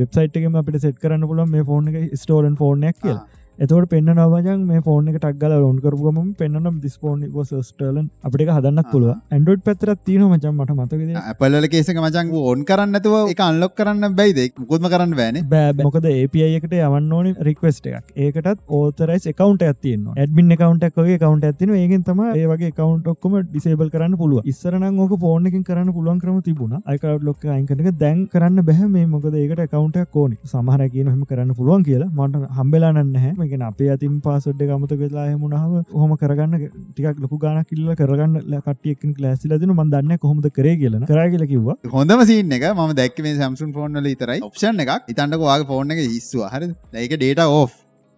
වෙබ්සයිට් එකම අපිට සෙට් කරන්න පුළුවන් මේ ෆෝන් එක ස්ටෝලන් ෆෝර්නයක් කියල. එතවට පෙන්න්න නවජන් මේ ෆෝන් එක ටක්ගල ලොන් කරපුගම පෙන්න්නම් දිස්පෝන් ස්ටලන් අපිට හදන්නත් පුළුව ඇන්ඩෝඩ් පැතරත් තියන මචන් මට මතකද? ඇපල්ල කේසක මචන් ඕන් කරන්නතුව එක අන්ලොක් කරන්න බැයිද? මුකුත්ම කරන්න බෑන බෑ මොකද API එකට යවන්න ඕන රික්වස්ට එකක්. ඒකටත් ඕතරයිස් එකකවන්ට ඇතින්න ඇඩමින් කවන්ටක්ගේ කවන්ට ඇතින ඒගෙන් තම ඒවගේ කවන්ට ඔක්කම ඩිසේබල් කරන්න පුළුව ඉස්සරන ඕක ෆෝන් එකින් කරන්න පුළුවන් කරම තිබුණ. අයිකව් ලොක් අයිකනක දැන් කරන්න බැහ මේ මොකද ඒකට කවන්ට ඕන. සමහර කියන හම කරන්න පුළුවන් කියලා. මට හම්බෙලාන්න හැ මේක අපේ අතින් පාසොඩ්ඩ ගමත වෙලා හමුණහම හොම කරගන්න ටිකක් ලොකු ගාන කිල්ල කරගන්න කටියකින් ලෑසි ලදින මන්දන්න කොහොමද කරේ කියලන කරා කියල කිව්වා. හොඳම සිීන එක ම දැක්ක සැම්සුන් ෆෝන්ල තරයි ඔප්ෂන් එකක්. ඉතන්නක වාගේ ෆෝන් එක හිස්වා හරි දැක ඩේට ඕ්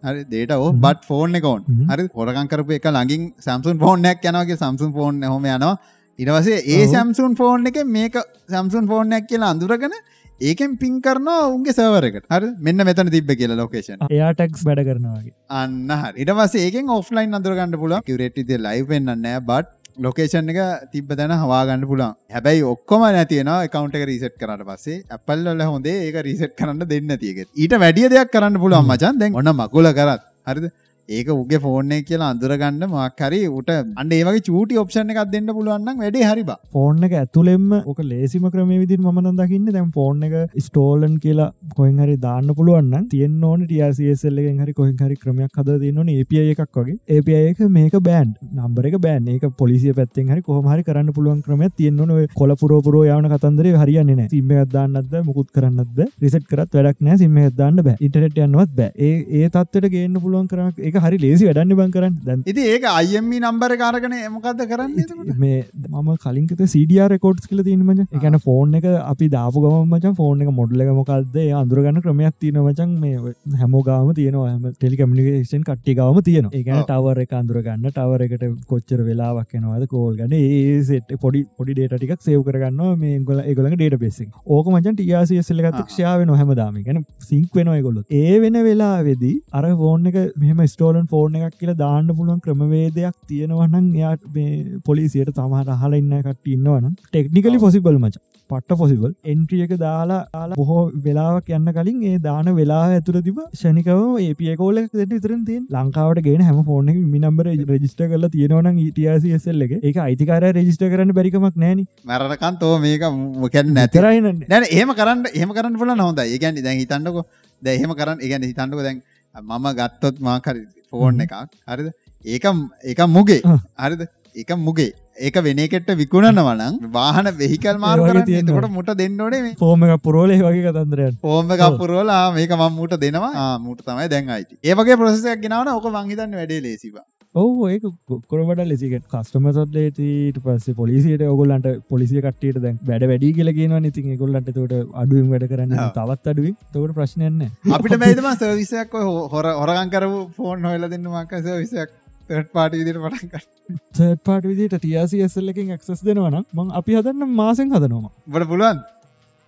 හරි දේට ඕ බට ෆෝන් එකකෝන්. හරි හොරකන් කරපු එක ළඟින් සම්සුන් ෆෝර්නයක් යනගේ සම්සුන් ෆෝන් හොම යනවා. ඉනවසේ ඒ. සැම්සුන් ෆෝන් එක මේක සම්සුන් ෆෝර්නයක් කියලා අඳුරගෙන ඒකෙන් පින් කරනවා උන්ගේ සවරකට හරි? මෙන්න මෙතන තිබ්බ කියලා ලොකේෂන් එයා ටක්ස් වැඩ කරනවාගේ අන්න ඉටවස ඒකෙන් ඔෆ්ලයින් අඳුරගන්න පුල කිවරෙට්ටිද ලයි් වෙන්නන්නෑ බට් ලොකේෂන් එක තිබ දැන හවාගන්න පුලන් හැබැයි ඔක්කොම නැතින කවන්ට එක රිසට් කරට පස්සේ. ඇපල්ල හොඳේ ඒක රිසට් කරන්න දෙන්න තියක ඊට වැඩිය දෙයක් කරන්න පුළුවන් මචන්. දැන් ඔන්න මකුල කරත්. හරිද ඒක උගේ ෆෝර්නය කියලා අඳුරගන්න මක්හරි උට අන්න ඒවගේ චූටි ඔප්ෂණ එකක් දෙන්න පුළුවන්න්න වැඩේ හරිබා ෆෝන් එක ඇතුළෙම ඕක ලේසිම ක්‍රම විදි ම දකින්න. දැම් ෆෝන් එක ස්ටෝලන් කියලා කොහෙන් හරි දාන්න පුළුවන්න තියෙන් ඕන ටියසල්ලෙන් හරි කොහෙන් හරි ක්‍රමයක් හද දන්නන API එකක් වගේ. API එක මේක බෑන්් නම්බර එක බෑන් ඒක පොලිසිය පැත්තෙන් හරි කොහමහරි කරන්න පුළුවන් ක්‍රම තියන්න ඔය කොල පුරෝපුරෝ යවන කතන්දර හරියන්න සිම දන්නද මුකුත් කරන්නද රිසට් කරත් වැඩක් නෑ සිම දන්න බෑ. ඉටට යන්නවත් බෑ. ඒ ඒ තත්වට ගේන්න පුළුවන් කරන එක හරි ලේසි වැඩන්න බං කරන්න. දැන් ඉති ඒක අයම්මි නම්බර කාරගන එමකක්ද කරන්න? මේ මම කලින්කත සීඩිය රෙකෝඩ්ස් කල තිීනමච එකන ෆෝන් එක අපි දාපු ගමච ෆෝන් එක මොඩල එක මොකක්ද අඳුරගන්න ක්‍රමයක් තියෙන මචන් මේ හැමෝගාම තියෙනවා. හම ටෙලි කමිනිකේෂන් කට්ටිගාම තියෙන ඔව්. ටවර එක අඳුරගන්න ටවර එකට කොච්චර වෙලාවක් එනවාද කෝල් ගන ඒසෙට් පොඩි පොඩි ඩේට ටික් සේව කරගන්න මේ ගොල ඒගොල ඩේට බෙසි ඕක මචන් ටියාසිසල්ල ගත ආ. ක්ෂාව නොහැම දාම ගැන සිංක් වෙනවා ගොලො ඒ වෙන වෙලා වෙදී අර ෆෝන් එක මෙම ස්ටෝලන් ෆෝර්න එකක් කියලා දාන්න පුළුවන් ක්‍රමවේදයක් තියෙනවනම් එයාට මේ පොලිසියට තමහට අහල ඉන්න කට ඉන්නවනම් ටෙක්නිකලි. පොසිබල් මච. පට්ට පොසිබල් එන්ට්‍රියක දාලා දාලා බොහෝ වෙලාවක් යන්න කලින් ඒ දාන වෙලා ඇතුර තිබ ෂනිකව ඒපියකෝල ට විතරන් තින් ලංකාවට ගෙන හැම ෆෝන මිනම්බර රජිස්ට කරලා තියෙනවනම් ඉටසල් එක. ඒ අයිතිකාර රජිස්ට කරන්න බැරිකමක් නෑන මැරණකන් තෝ මේක මොකැන් නැතර නැතරයින දැන ඒම කරන්න එහම කරන්න පුල නොහොද ඒගැන් දැන් හිතන්නක. දැහෙම කරන්න ඒගැන හිතන්නක දැන් මම ගත්තොත් මාකර ෆෝන්. එකක්. හරිද? ඒක ඒක මුගේ. හරිද? ඒක මුගේ. ඒක වෙනකට විකුණනවනම් වාහන වෙහිකල් මාරු ඒ වගේ කරන්න. තියෙනවා. එතකොට මුට දෙන්න ඕනේ මේ. ෆෝම එක පුරෝලේ වගේ කතන්දරයන් ෆෝර්ම ඔව්. කපුරෝලා මේක මම මූට දෙනවා. මූට තමයි දැන් අයිති ඒවගේ ප්‍රසයක් ගෙනවන ඕක වංහිතන්න වැඩේ ලේසිවා ඔහු ඒක කොරට ලෙසිකට කස්ටමසටලේට පස්සේ පොලිසිට ඔගොල්ලන්ට පොලිසිය කට්ටියට දැන් වැඩ වැඩි කියලගෙන ඉතින් ගොල්ලන්ට තොට අඩුවෙන් වැඩ කරන්න. තවත් අඩුවෙන්. තවට ප්‍රශ්නයන්න අපිට බැයිතම සර්විසයක් ඔය හොර හොරගන් කරපු ෆෝන් හොල දෙන්න මක සර්විසයක් තට පාට විදිට පටන්ක පාට විදිට ටියසිසල්ලකින් ක්සස් දෙනවන මං අපි හදන්න මාසෙන් හදනවා බට පුළුවන්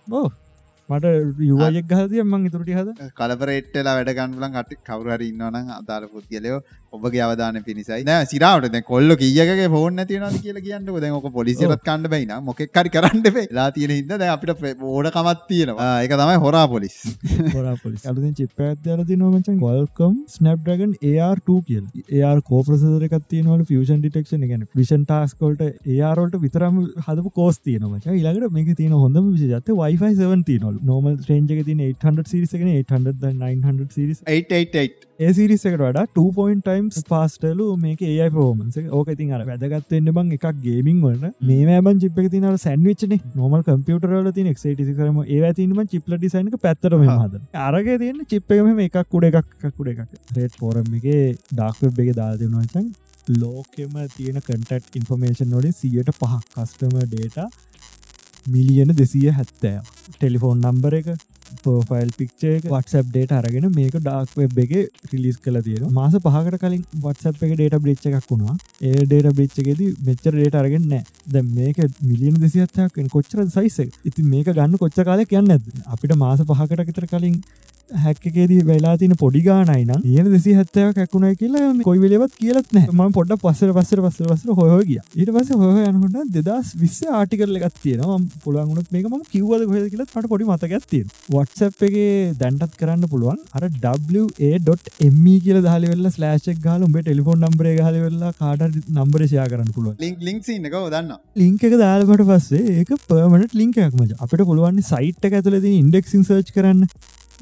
ඕ මට යුවයෙක් ගහතිය මං ඉතුරටි හද කලපරෙට්ටලා වැඩගන්ලන් අට කවරහරි ඉන්නවන අදාර පුද්ගලයෝ ඔබගේ අවධාන පිණිසයි. නෑ සිරාවට කොල්ල කියගේ ෆෝන් නැතිවන කියල කියන්න දැ ක පොලිසිරත් කණ්ඩ බයින මොකෙක්කරි කරන්න ලා තියෙන හිද අපිට ඕඩ කමත් තියෙනවා. එක තමයි හොරා පොලිස් පොලිස් අලුතින් චිප් ඇත්දල තිනවමචන් ගොල්කම් ස්නප්ඩගන් AR2 කියල්. ඒර් කෝප්‍රසර එකත්තිය නොල ෆියෂන් ඩිටක්ෂන ගැන විෂන් ටස්කොල්ට ඒරෝල්ට විතරම හදපු කෝස් තියනමච ඉලකට මේක තියන හොඳම විශජත වයිෆයි 7 නොල් නොමල් ්‍රේන්ජක තින 800 සිරිසගෙන 800 900 සිරිස් 888 ඒ සිරිසකට වඩා 2.ටයිම්ස් පාස්ටලු මේක ඒයි පෝමන්ස ඕක ඉතින් අර වැදගත්වන්න බං එකක් ගේමින් වලට. මේ මෑබන් චිප්ක තින සැන්විච්න නොමල් කම්පියුටරල තින එක්ට කරම ඒ තිනම චිප්ල ඩිසයින්ක පැත්තරම හද අරග තියන්න චිප්පකම එකක් කුඩ එකක් කුඩ එකක්. රේට් පෝරම් එක ඩාක්වෙබ් එක දාදනවාචන් ලෝකෙම තියෙන කටක් ඉන්ෆර්මේෂන් නොලින් සියට පහ කස්ටම ඩේට මිලියන දෙසිය හැත්තෑ ටෙලිෆෝන් නම්බර එක පෝෆයිල් පික්ෂේ වටසප් ඩේට අරගෙන මේක ඩාක් වෙබ් එක රිලිස් කල තියෙන මාස පහකට කලින් වටසප් එක ඩේට බ්‍රිච්ච එකක් වුණා. ඒ ඩේට බ්‍රිච්චකෙද මෙච්චර ඩේට අරගෙන නෑ ද මේක මිලියන දෙසියත්තයක් කොච්චර සයිස ඉති මේක ගන්න කොච්ච කාලයක් යන්න ඇද අපිට මාස පහකට විතර කලින් හැක්කේදී වෙලා තින පොඩි ගානයි නම් ඒන දෙසි හැත්තව කැකුණයි කියලා කොයි වෙලවත් කියලත් ම පොඩ පස්සර පස්සර පස්සර පස්සර හොය ගිය. ඊට පස හොය යනකොට දෙදස් විස්ස ආටිකරල එකත් තියෙනවා. පුළුවන්ගුණත් මේකම කිව්වද හොය කියලත් මට පොඩි මතකැත්තිය වටසප් එක දැන්ටත් කරන්න පුළුවන්. අර w.m e කියල දාලවෙල්ල ස්ලෑෂක් ගාල උඹේ ටෙලිෆෝන් නම්බරේ ගහලවෙල්ලා කාට නම්බරෂයා කරන්න පුළුවන්. ලින්ක් ලින්ක් ඉන්නක දන්න ලිංක එක දාලකට පස්සේ ඒක පර්මට ලින්කයක් මච. අපිට පුළුවන් සයිට් ඇතුලද ඉන්ඩෙක්සින් සර්ච් කරන්න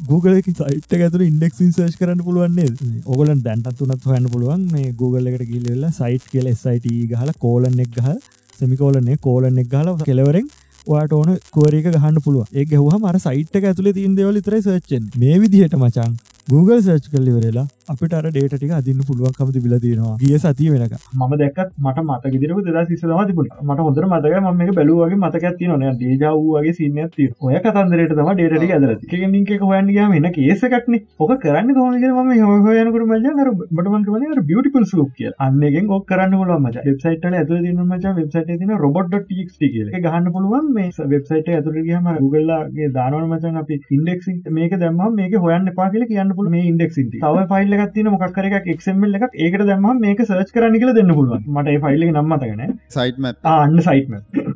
Google එක සයිට් ඇතුර ඉන්ඩෙක්සින් සර්ච් කරන්න පුළුවන්න්නේ ඔගල දැන්ටත් තුනත් හොයන්න පුළුවන්. මේ Google එකට ගිල්ලවෙල්ලා සයිට් කියල සයිට ගහල කෝලන් එක් ගහ සෙමිකෝලනේ කෝලන් එක් ගල කෙලවරෙන් වාට ඕන කෝරක ගහන්න පුළුව ඒ හහ මර සයිට් ඇතුල තින් දෙවල තරයි සච්චෙන් මේ විදිහට මචන් Google සර්ච් කල්ලිවරලා අපිට අර ඩේට ටික අදින්න පුළුවන්කම තිබිල තියෙනවා. ගිය සතිය වෙනක. මම දැක්කත් මට මත ගෙදරක දෙදා සිස තම තිබුණ. මට හොඳර මතක ම මේ බැලුවගේ මතකත් තියන දේජාවූගේ සින්නඇති ඔය කතන්දරට තම ඩේට ඇදල ලින්ක හොයන්ගේ මෙන්න කේසකටන ඕක කරන්න කොමග ම හොයනකට මජ බටමන්ක වන බියටිපල් සූක් කිය අන්නගෙන් ඔක් කරන්න ොල මච. වෙබ්සයිට ඇතු දින මච වෙබ්සයිට තින රොබොට්.ටක් කිය ගහන්න පුළුවන් මේ වෙබ්සයිට ඇතුරගේම ගුගල්ලාගේ දානවන මචන් අපි ඉන්ඩෙක්සින් මේක දැම මේක හොයන්න පා කියල කියන්න පුළ මේ ඉන්ඩෙක්සින් තව ෆයිල් එකක් තියෙන මොකක් කර එකක් එක්සම්ල් එකක්. ඒකට දැම්ම මේක සර්ච් කරන්න කියලා දෙන්න පුළුවන්. මට ඒ ෆයිල් එක නම් මතකන සයිට්ම ආන්න සයිට්ම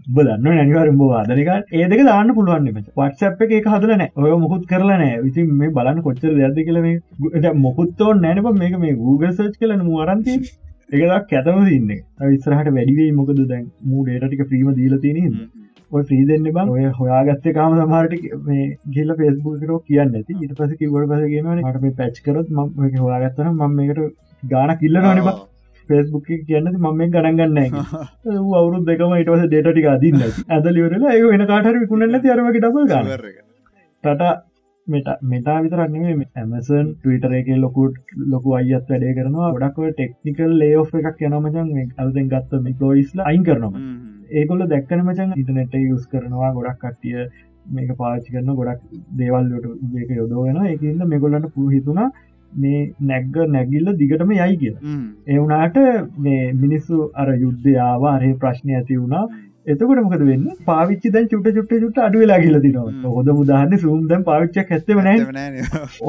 බදන්න නැනිවරම් බවාදනක ඒ දෙක දාන්න පුළුවන් වටසප් එක හදලන ඔය මුකුත් කරලනෑ විති මේ බලන්න කොච්චර දෙද කියල මේ මොකුත්තෝ නෑනප මේක මේ Google සර්ච් කලන මුවරන්ති එකදක් කැතම සින්න විස්සරහට වැඩිවේ මොකද දැන්? මූ ඩේටික ්‍රීම දීල තියෙන ඔය ්‍රී දෙන්න බං ඔය හොයාගත්ත කාම සමාරට මේ ගිල්ල පෙස්බුකරෝ කියන්න ඇති. ඉට පස කිවට පසගේම මට මේ පැච් කරත් ම හොයාගත්තන මම මේකට ගාන කිල්ල නොනබ පෙස්බුක් කියන්න මම ගණගන්න අවුරු දෙකම ඉටවස ඩේටික අදින්න ඇද ලිවරලා ඒ වෙන කාටර විකුණන්න තිරමගේ ඩබල් ගන්න ටට මෙට මෙතා විතරන්නේ ඇමසන් ටවිටර එක ලොකුට ලොකු අයත් වැඩේ කරනවා. ගොඩක්ව ටෙක්නිකල් ලේ එකක් යනමචන් අල්දෙන් ගත්ත මිකලෝයිස්ල අයින් කරනවා ඒකොල්ල දැක්කන මචන් ඉටනෙට යුස් කරනවා ගොඩක් කට්ටිය මේක පාච්චි කරන ගොඩක් දේවල්ලට ඒක යොදෝගෙන එකන්න මෙගොල්ලන්න පුහිතුනා මේ නැග්ග නැගිල්ල දිගටම යයි කිය එවුනාට මේ මිනිස්සු අර යුද්ධයාව අරහි ප්‍රශ්නය ඇති වුණා. එතකොට මොකද වෙන්න? පාවිච්චි දැන් චුට චුට්ට චුට අඩුවෙලා කියල තිනවා හොද මුදාහන්න සුම්දම් පාවිච්චක් ඇත්තම නෑ.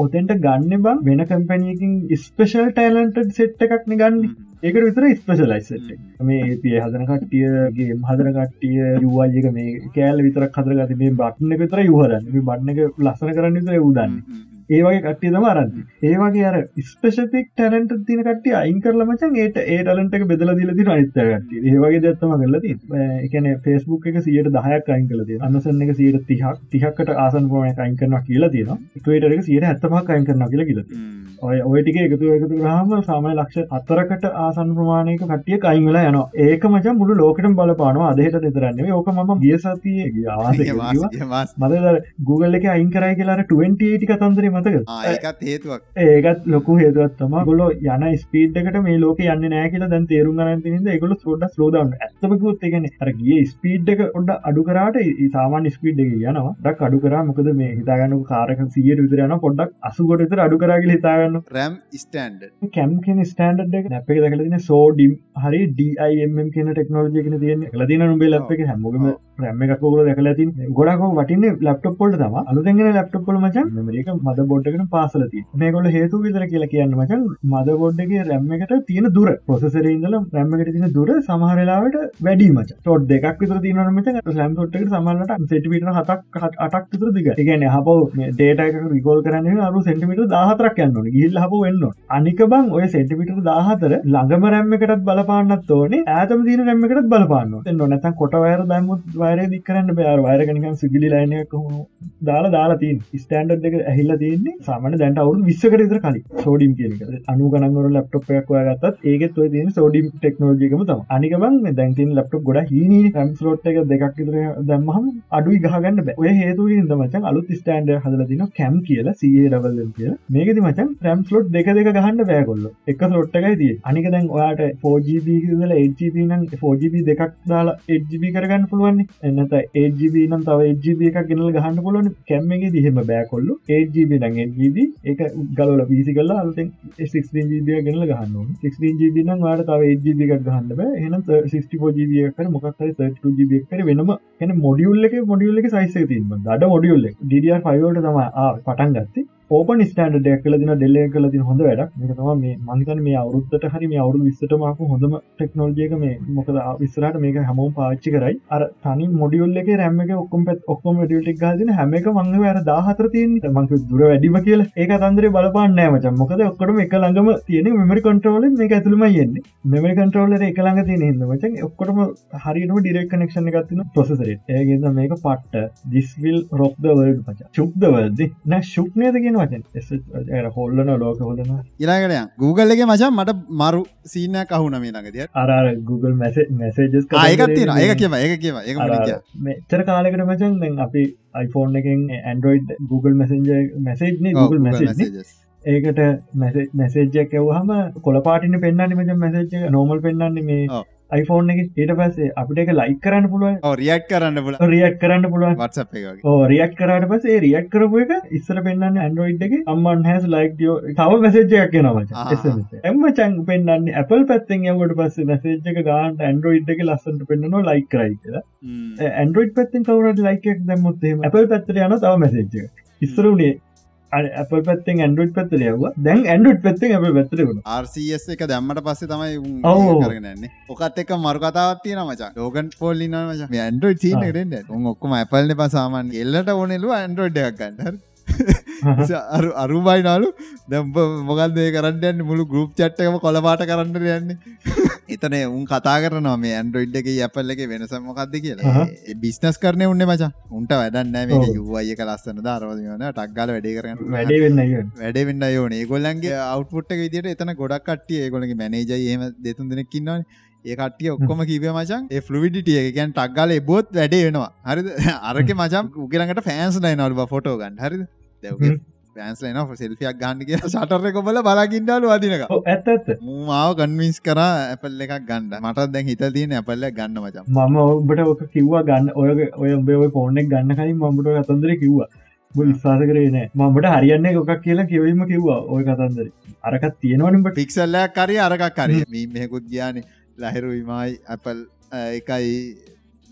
ඔතෙන්ට ගන්න බං වෙන කම්පැනියකින් ස්පේෂල් ටයිලන්ට සෙට් එකක්න ගන්න ඒකට විතර ස්පේෂලයිසට මේ පිය හදන කට්ටියගේ හදන කට්ටිය යුවාජක මේ කෑල් විතර කදරගති මේ බට්න විතර යුහරන්න බට්න එක ලස්සන කරන්න විතර උදන්න ඒවගේ කට්ටිය තම අරන්න. ඒවගේ අර ස්පෙසිෆික් ටැලන්ට තින කට අයින් කරල මචන් ඒට ඒ ටලන්ට එක බෙදල දිල තින අනිත්තකට ඒවගේ දත්තම කරලති එකන ෆෙස්බුක් එක සියට දහයක් අයින් කලද අන්නසන්න එක සියට තිහක් තිහක්කට ආසන් පෝන අයින් කරන කියලා තියෙන ටේට එක සියට ඇත්තමක් අයින් කරන කියලා කියලති ඔය ඔයටික එකතු එකතු ගහම සාමය ලක්ෂ අත්තරකට ආසන් ප්‍රමාණයක කටිය කයිංගල යන ඒක මච මුළු ලෝකට බලපානවා. අදහට දෙතරන්නේ ඕක ම ගිය සතිය ආස මද Google එක අයින් කරයි කියලාට 20ටි කතන්දර මතක ඒකත් හේතුවක්. ඒකත් ලොකු හේතුවත් තම ගොලො යන ස්පීඩ්කට මේ ලෝක යන්න නෑ කියලා දැන් තේරුම් ගන්න ගොල සෝඩ ලෝදන්න ඇත්තමකුත් එකන අර ගිය ස්පීඩ් එක ඔොඩ අඩු කරට සාමාන්‍ය ස්පීඩ් එක යනවා. ඩක් අඩු කර මොකද මේ හිතාගන්න කාරක සියට විතරයන පොඩ්ඩක් අසුකොට විතර අඩු කරගල හිතාගන්න. රැම් ස්ටන්ඩ කැම් කෙන ස්ටන්ඩ් එක නැප දකලතින සෝඩිම් හරි ඩම් කියන ටෙක්නෝජිකන තියෙන ලතින නුබේ ලප් එක හැමෝගම රැම්ම එකක්කෝල දැකල තින් ගොඩක් වටින්න ලප්ටප් පොල්ට තම අලුතැගෙන ලප්ටප්පොල මචන් මේක මද බොඩ්ඩකට පාසලති මේකොල හේතු විතර කියලා කියන්න මචන් මද බොඩ්ඩගේ රැම්ම එකට තියෙන දුර. පොසෙසර ඉඳල රැම්මකට තින දුර සමහරලාවට වැඩි මච. තොට් දෙකක් විතර තියන මච ලැම් තොට්ට සමල්ලට සෙටිපිට හතක් අටක් විතර දිග එකන හපව ඩේටක රිකෝල් කරන්න අරු සෙන්ටිමිට දාහතරක් යන්න ගිල් හප වෙන්න අනික බං ඔය සෙටිපිට දාහතර ළඟම රැම්මකටත් බලපාන්නත් ඕනේ. ඇතම දීන රැම්මකටත් බලපාන්න නොනැත කොට වයර දම්මුත් වයර දිකරන්න බෑර වයරගනිකන් සිගිලි ලයිනයක් දාලා දාලා තින් ස්ටන්ඩ් එක ඇහිල්ල තියන්නේ සාමන දැන්ට අවුරු විස්සකට ඉතර කලින්. සෝඩිම් කියලක අනු ගනන්වර ලප්ටොපයක් ගත්තත් ඒකත් ඔය තියෙන සෝඩිම් ටෙක්නෝජිකම තම අනිකබන් දැන්තින් ලප්ටොප් ගොඩ හිනී ටම්ස්ලෝට් එක දෙකක් ඉතර දැම්මහම අඩුයි ගහගන්න බෑ. ඔය හේතු මචන් අලුත් ස්ටන්ඩ හදල තින කැම් කියලා සිය රවල්ල කිය මේකති මචන් ්‍රම්ස්ලෝට් දෙක දෙක ගහන්න බෑගොල්ල එක සොට්ටකයි තිය අනික දැන් ඔයාට 4GB දල 8GB නම් 4GB දෙකක් දාලා 8GB කරගන්න පුළුවන්නේ. එන්නත ඒජB නම් තව ඒජB එක ගෙනල ගහන්න පුලන කැම්මගේ දිහෙම බෑකොල්ලු ඒජB නං ජB එක ගලල පිසි කල අලතෙන් 16GB ගෙනල ගහන්න 16GB නම් වාට තව ඒජB එකක් ගහන්න බෑ. එනම් 64GB කර මොකක්හරි 32GB කර වෙනම. එන මොඩියුල්ල එක මොඩියුල්ල එක සයිස තිීම දඩ මොඩියුල්ල ඩිය ෆයිෝට තම පටන් ගත්ති. ඕපන් ස්ටන්ඩ ඩක් කල දින ඩෙල්ල කල තින හොඳ වැඩ මේක තම මේ මංතන මේ අවුරුත්තට හරි මේ අවුරු විස්සට මක හොඳම ටෙක්නෝජයක මේ මොකද විස්සරට මේක හැමෝම් පාච්චි කරයි. අර තනි මොඩියුල්ල එක රැම්ම එක ඔක්කොම පත් ඔක්කොම ටික් ගාදින හැම එක මංග වැර දාහතර තියන මංක දුර වැඩිම කියල. ඒක තන්දරේ බලපාන්නෑ මච. මොකද ඔක්කොටම එක ළඟම තියෙන මෙමරි කොන්ට්‍රෝල මේ ඇතුළම යන්නේ මෙමරි කන්ට්‍රෝලර එක ළඟ තියෙන හිද මචන් ඔක්කොටම හරිම ඩිරෙක් කනෙක්ෂණ එකත්තින පොසසරේ ඒගෙද මේක පට්ට. දිස්විල් රොක්ද වල්ඩ මච. චුක්්දවල්ද නෑ ශුක්නයද කියෙන වචන් හොල්ලන ලෝක හොදන ඉලාගටය Google එක මචන් මට මරු සීනයක් අහුන මේ ළඟදිය අර Google මැස මැසේජස් ඒකත්තින ඒක කියව ඒක කියව මට මෙච්චර කාලෙකට මචන් දැන් අපි iPhone එකෙන් ඇන්ඩරෝයිඩ් Google මැසෙන්ජ මැසේජ්න Google මැසේජ් ඒකට මැසේජ්ජයක් ඇවහම කොලපාටින පෙන්න්න මච මැසේජ් නෝමල් පෙන්න්න මේ iPhone එක ඊට පස්සේ අපිට එක ලයික් කරන්න පුළුව රියට් කරන්න පුල රියට් කරන්න එක ඕ රියට් කරට පසේ රියට් කරපු එක ඉස්සර පෙන්න්න ඇන්ඩරෝයිඩ් එක. අම්මන් හැස් ලයික් ියෝ තව මැසේජයක් කියෙනවා එම චන් පෙන්න්න Apple පැත්තෙන් යවට පස්ස මැසේජ්ක ගාන්ට ඇන්ඩරෝයිඩ් එක ලස්සට පෙන්න්නනවා ලයික් කරයි කියලා. ඇන්ඩරෝයිඩ් පැත්තිෙන් කවරට ලයිකක් දැමුත්තේ Apple පැත්තර යන තව මැසේජ්ක ඉස්සරුණේ අප පැත්තෙන් ඇන්ඩුට් පැත්තර යව දැන් ඇන්ඩුට් පැත්තෙන් අප වුණ RCS එක දැම්මට පස්සේ තමයි. කරගන්නේ ඔකත් එක මරු කතාවත්තිය මචා. ලෝගන් පොල්ලි නමච ඇන්ඩරෝඩ් චීන කරෙන්ට උන් ඔක්කොම ඇපල්න පසාමන් එල්ලට ඕනෙලු ඇන්ඩරෝඩ් එකක් ගන්නර අරු [LAUGHS] අරුබයිනාලු දැම්ප මොකල්දේ කරන්න මුළු ගරුප් චට්ටකම කොලපාට කරන්න යන්නේ. [LAUGHS] එතන උන් කතා කරනවා මේ ඇන්ඩරෝයිඩ් එක ඇපල් එක වෙනස මොකක්ද කියලා. බිස්නස් කරන උන්න මචා. උන්ට වැඩන්න මේ. යුවය කලස්සන ධරවදන ටක්ගල වැඩේ කරන්න වැඩේ වෙන්න වැඩ වෙන්න යෝන ඒගොල්ලන්ගේ අවට්පුට් විදිට එතන ගොඩක් කට්ටිය ඒගොලගේ මැනේජ ඒම දෙතුන් දෙනෙක්කින්නවන ඒ කට්ටිය ඔක්කොම කිව මචන් ෆලවිඩිටිය එකගැන් ටක්ගල බොත් වැඩේ වෙනවා. හරිද? අරක මචම් උගලඟට ෆෑන්ස් ලයි නල්බ ෆොටෝ ගන්න. හරිද? දැවගේ හ්ම්. පෑන්ස්ලයින සෙල්පියක් ගන්න කිය සටර කොබල බලාගින්ඩාලු අදිනක ඇත්ත ඇත්ත. මාව කන්වින්ස් කර ඇපල් එකක් ගන්න. මට දැන් හිත තියෙන ඇපල්ල ගන්න මචම් මම ඔබට ඕක කිව්වා ගන්න. ඔය ඔය ඔය ෆෝනෙක් ගන්න කලින් මමට කතන්දර කිව්වා. විශ්වාස කරේ නෑ. මට හරියන්න එකක් කියලා කිවීම කිව්වා. ඔය කතන්දර. අරකත් තියෙනවනිට පික්සල්ලයක් කරි අරකක් කරය මී මෙකුත් ගියාන ලහිරු විමයි ඇපල් එකයි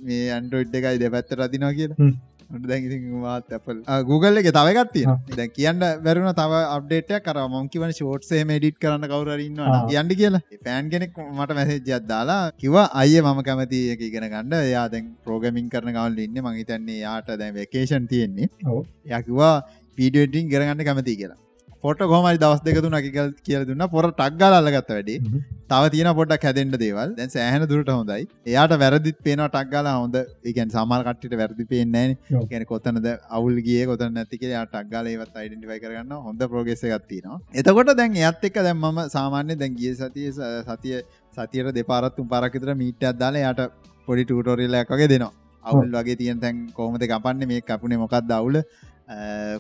මේ අන්ඩරෝඩ් එකයි දෙපැත්ත රදිනවා කියලා. දැ Google එක තවගත්තිය දැ කියන්න බැරුණ තව අප්ඩේටය කර මංකිවන ෂෝට්සේ මඩිට් කරන්න කවරන්න ආ. යන්ඩි කියලා. පෑන් කෙනෙක් මට මැසේජයක් දාලා කිව අය මම කැමති එක ඉගෙන ගන්න. යා දැන් ප්‍රෝගමින් කරන කවල් ඉන්න. මහිතන්නේ යාට දැන් වකේෂන් තියෙන්නේ. යකිවා පීඩියටින් කරගන්න කැමති කියලා පොට කොමයි දවස් දෙක තුන කිකල් කියල දුන්න. පොර ටක්ගල අල්ලගත්ත වැඩි. තව තියන පොඩක් හැදෙන්ට දේවල්. දැන් සෑහන දුරට හොඳයි. එයාට වැරදිත් පේන ටක්ගල හොඳ. එකන් සමල් කට්ට වැරදි පේන්නේ. ගැන කොතනද අවුල්ගේ කොත නැතික ටක්ගල ඒවත් අයිඩටිෆයි කරගන්න හොඳ ප්‍රෝගෙස ගත්තිනවා එතකොට දැන් එත් එක දැන් මම සාමාන්‍ය දැන් ගිය සතිය සතිය සතියට දෙපාරත්තුම් පරකිතර මීට්ටත් දාලා යට පොඩි ටූටෝරිල්ලයක් වගේ දෙනවා. අවුල් වගේ තියන් තැන් කොහමද කපන්න මේ කපුණේ මොකක්ද අවුල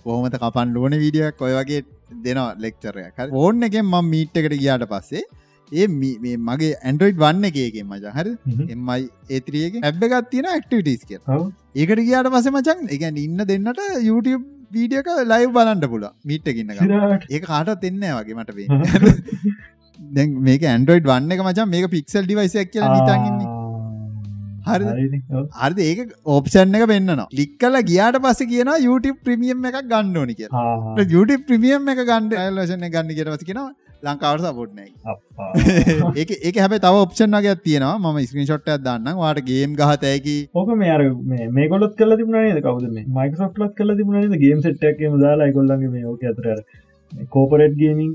කොහොමත කපන් ලෝන වීඩියක් ඔය වගේ දෙනවා ලෙක්චරයක් ඕන්න එකෙන් මම් මීට් එකට ගියාට පස්සේ ඒ මී- මේ මගේ ඇන්ඩරෝයිඩ් වන්න එකේගෙන් මජ හරි? එමයි ඒත්‍රියගේ ඇබ්බ එකත් තියෙන ඇක්ටිවිටස් කිය ඒකට ගියාට පස මචන් එකන් ඉන්න දෙන්නට YouTube වීඩියක ලයිව් බලන්ට පුල මිට්ට ගන්න සිරාට ඒ කාටත් එන්න වගේ මට [LAUGHS] පේ මේක ඇන්ඩරෝයිඩ් වන්න එක මචන් මේක පික්සල් ඩිවයිසයක් කියලා නිතන්ගන්නේ හරිද? අර්ද ඒක ඕප්ෂන් එක පෙන්න්නවා. ලික්කල ගියාට පස කියන YouTube ප්‍රමියම් එකක් ගන්න ඕනි කිය YouTube ප්‍රමියම් එක ගන්ඩ ඇල්ලෂන ගන්න කියට පස කියෙනවා ලංකාවට සපොට්නෑ [LAUGHS] ඒක ඒක හැබ තව ඔප්ෂන් වගේ තියෙනවා. ම ස්ක්‍රීන් ෂොට්ට දන්න වාට ගේම් ගහතයකි ඕක මේ අර මේ කොලොත් කල තිබුණේ කවද මයිකසොට්ලත් කල තිබුණේ ගේම් සෙට්ටක්ම දාලා ගොල්ලගේ මේ ඕක අතර කෝපරට් ගේමින්.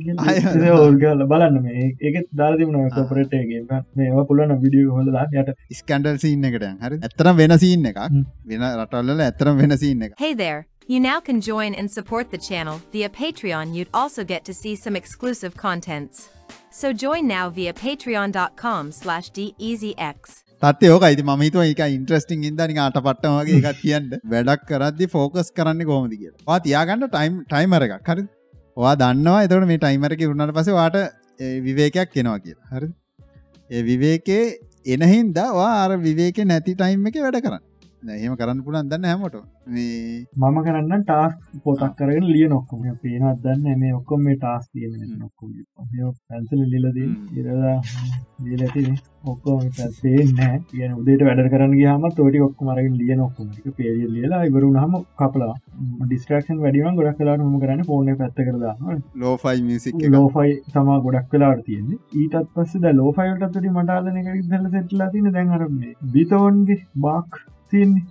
ඕර්ගල බලන්න මේ. ඒක දාතිබුණ කෝපරට්ගේ මේ පුලන විඩිය හොලලා යට ස්කන්ඩල් සින්න එකට හරි? ඇතරම් වෙන සින්න එකක්. හ්ම්. වෙන රටල්ල ඇතරම් වෙන සින්න එක Hey there! You now can join and support the channel via Patreon. You'd also get to see some exclusive contents. So join now via patreon.com slash deasyx. තත්ය ඕක අයිති මහිතුව එක ඉන්ට්‍රස්ටිං ඉදනි අට පට්ටමගේ එකක් කියන්න. වැඩක් කරදදි ෆෝකස් කරන්න කොහොමදි කිය වා තියාගන්න ටයිම් ටයිමර එකක්. හරි වා දන්නවා එතවට මේ ටයිමරක වුණට පස වාට ඒ විවේකයක් කෙනවා කිය හරි ඒ විවේකේ එනහින්ද වා අර විවේක නැති ටයිම් එක වැඩ කරන්න. එහෙම කරන්න පුළන් දන්න හැමට මේ මම කරන්න ටාස් පොතක් කරගෙන ලිය නොක්කම පේනත් දන්න මේ ඔක්කොම මේ ටාස් තියන නොක්කො පැන්සල ලිලදී දීලති ඔක්කෝ පේනෑ කියන උදේට වැඩ කරන්න ගහම තෝටි ඔක්ක මරගින් ලිය නොක්කම පේරිය ලියලා ඉවරුණ හම කපලා ඩිස්ට්‍රක්ෂන් වැඩිම ගොඩක් කලාට හම කරන්න ෆෝන පැත්ත කරදා ලෝෆයි මිසික් ලෝෆයි තමා ගොඩක් වෙලාට තියෙන්නේ ඊටත් පස්ස ද ලෝෆයිට තුරි මටාදන එක දල සෙටලා තින දැන්හරන්නේ බිතවන්ගේ බාක් තියන්නේ.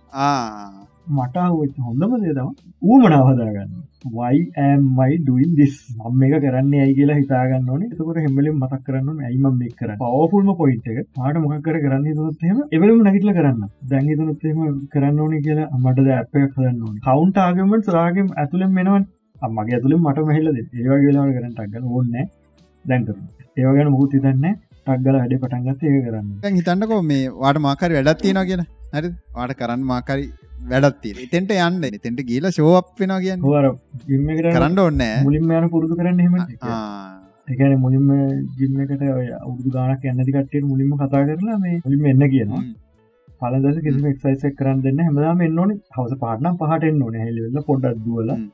මටාවච හොඳම දේතම ඌමනාවදාගන්න වයිමයි ඩුවන් දිස් මම එක කරන්න ඇයි කියලා හිතාගන්න ඕනේ. එතකොට හෙමලින් මතක් කරන්න ඇයිම මේ කර පවෆුල්ම පොයින්ට එක. පාට මොක කර කරන්න තුනත්හෙම එවලම නැගිටල කරන්න. දැන්ගි තුනත්හෙම කරන්න ඕනේ කියලා මටද ඇපය කරන්න ඕන. කවුන්ට ආගමට සරාගම් ඇතුළෙන් මෙනවන් අම්මගේ ඇතුළින් මට මෙහිලද ඒවා කියලාට කරන්න ටක්ගල ඕන්න දැන්කර ඒව ගැන මුකුත් හිතන්න ටක්ගල වැඩ පටන්ගත් ඒ කරන්න. හිතන්නකෝ මේ වාට මාකරි වැඩත් තියෙනවා කියෙන හරි? වාට කරන්න මාකරි වැඩත්ති තෙන්ට යන්න. තෙන්ට ගීල ශෝප් වෙන කියන්න. හර කරන්න ඕන්නෑ මුලින්ම යන පුරුදු කරන්න හෙම. එකන මුලින්ම ජිම්මකට උදු ගානක් ඇන්නති කට්ටේ මුලින්ම කතා කරලා මේ මුලින්ම එන්න කියනවා. පලදස කිසිම එක්සයිසක් කරන්න දෙන්න හැමදාම එන්න ඕනේ. හවස පාටනම් පහටෙන් ඕන. හෙල්ල පොඩ්ඩක් දුවල හ්ම්.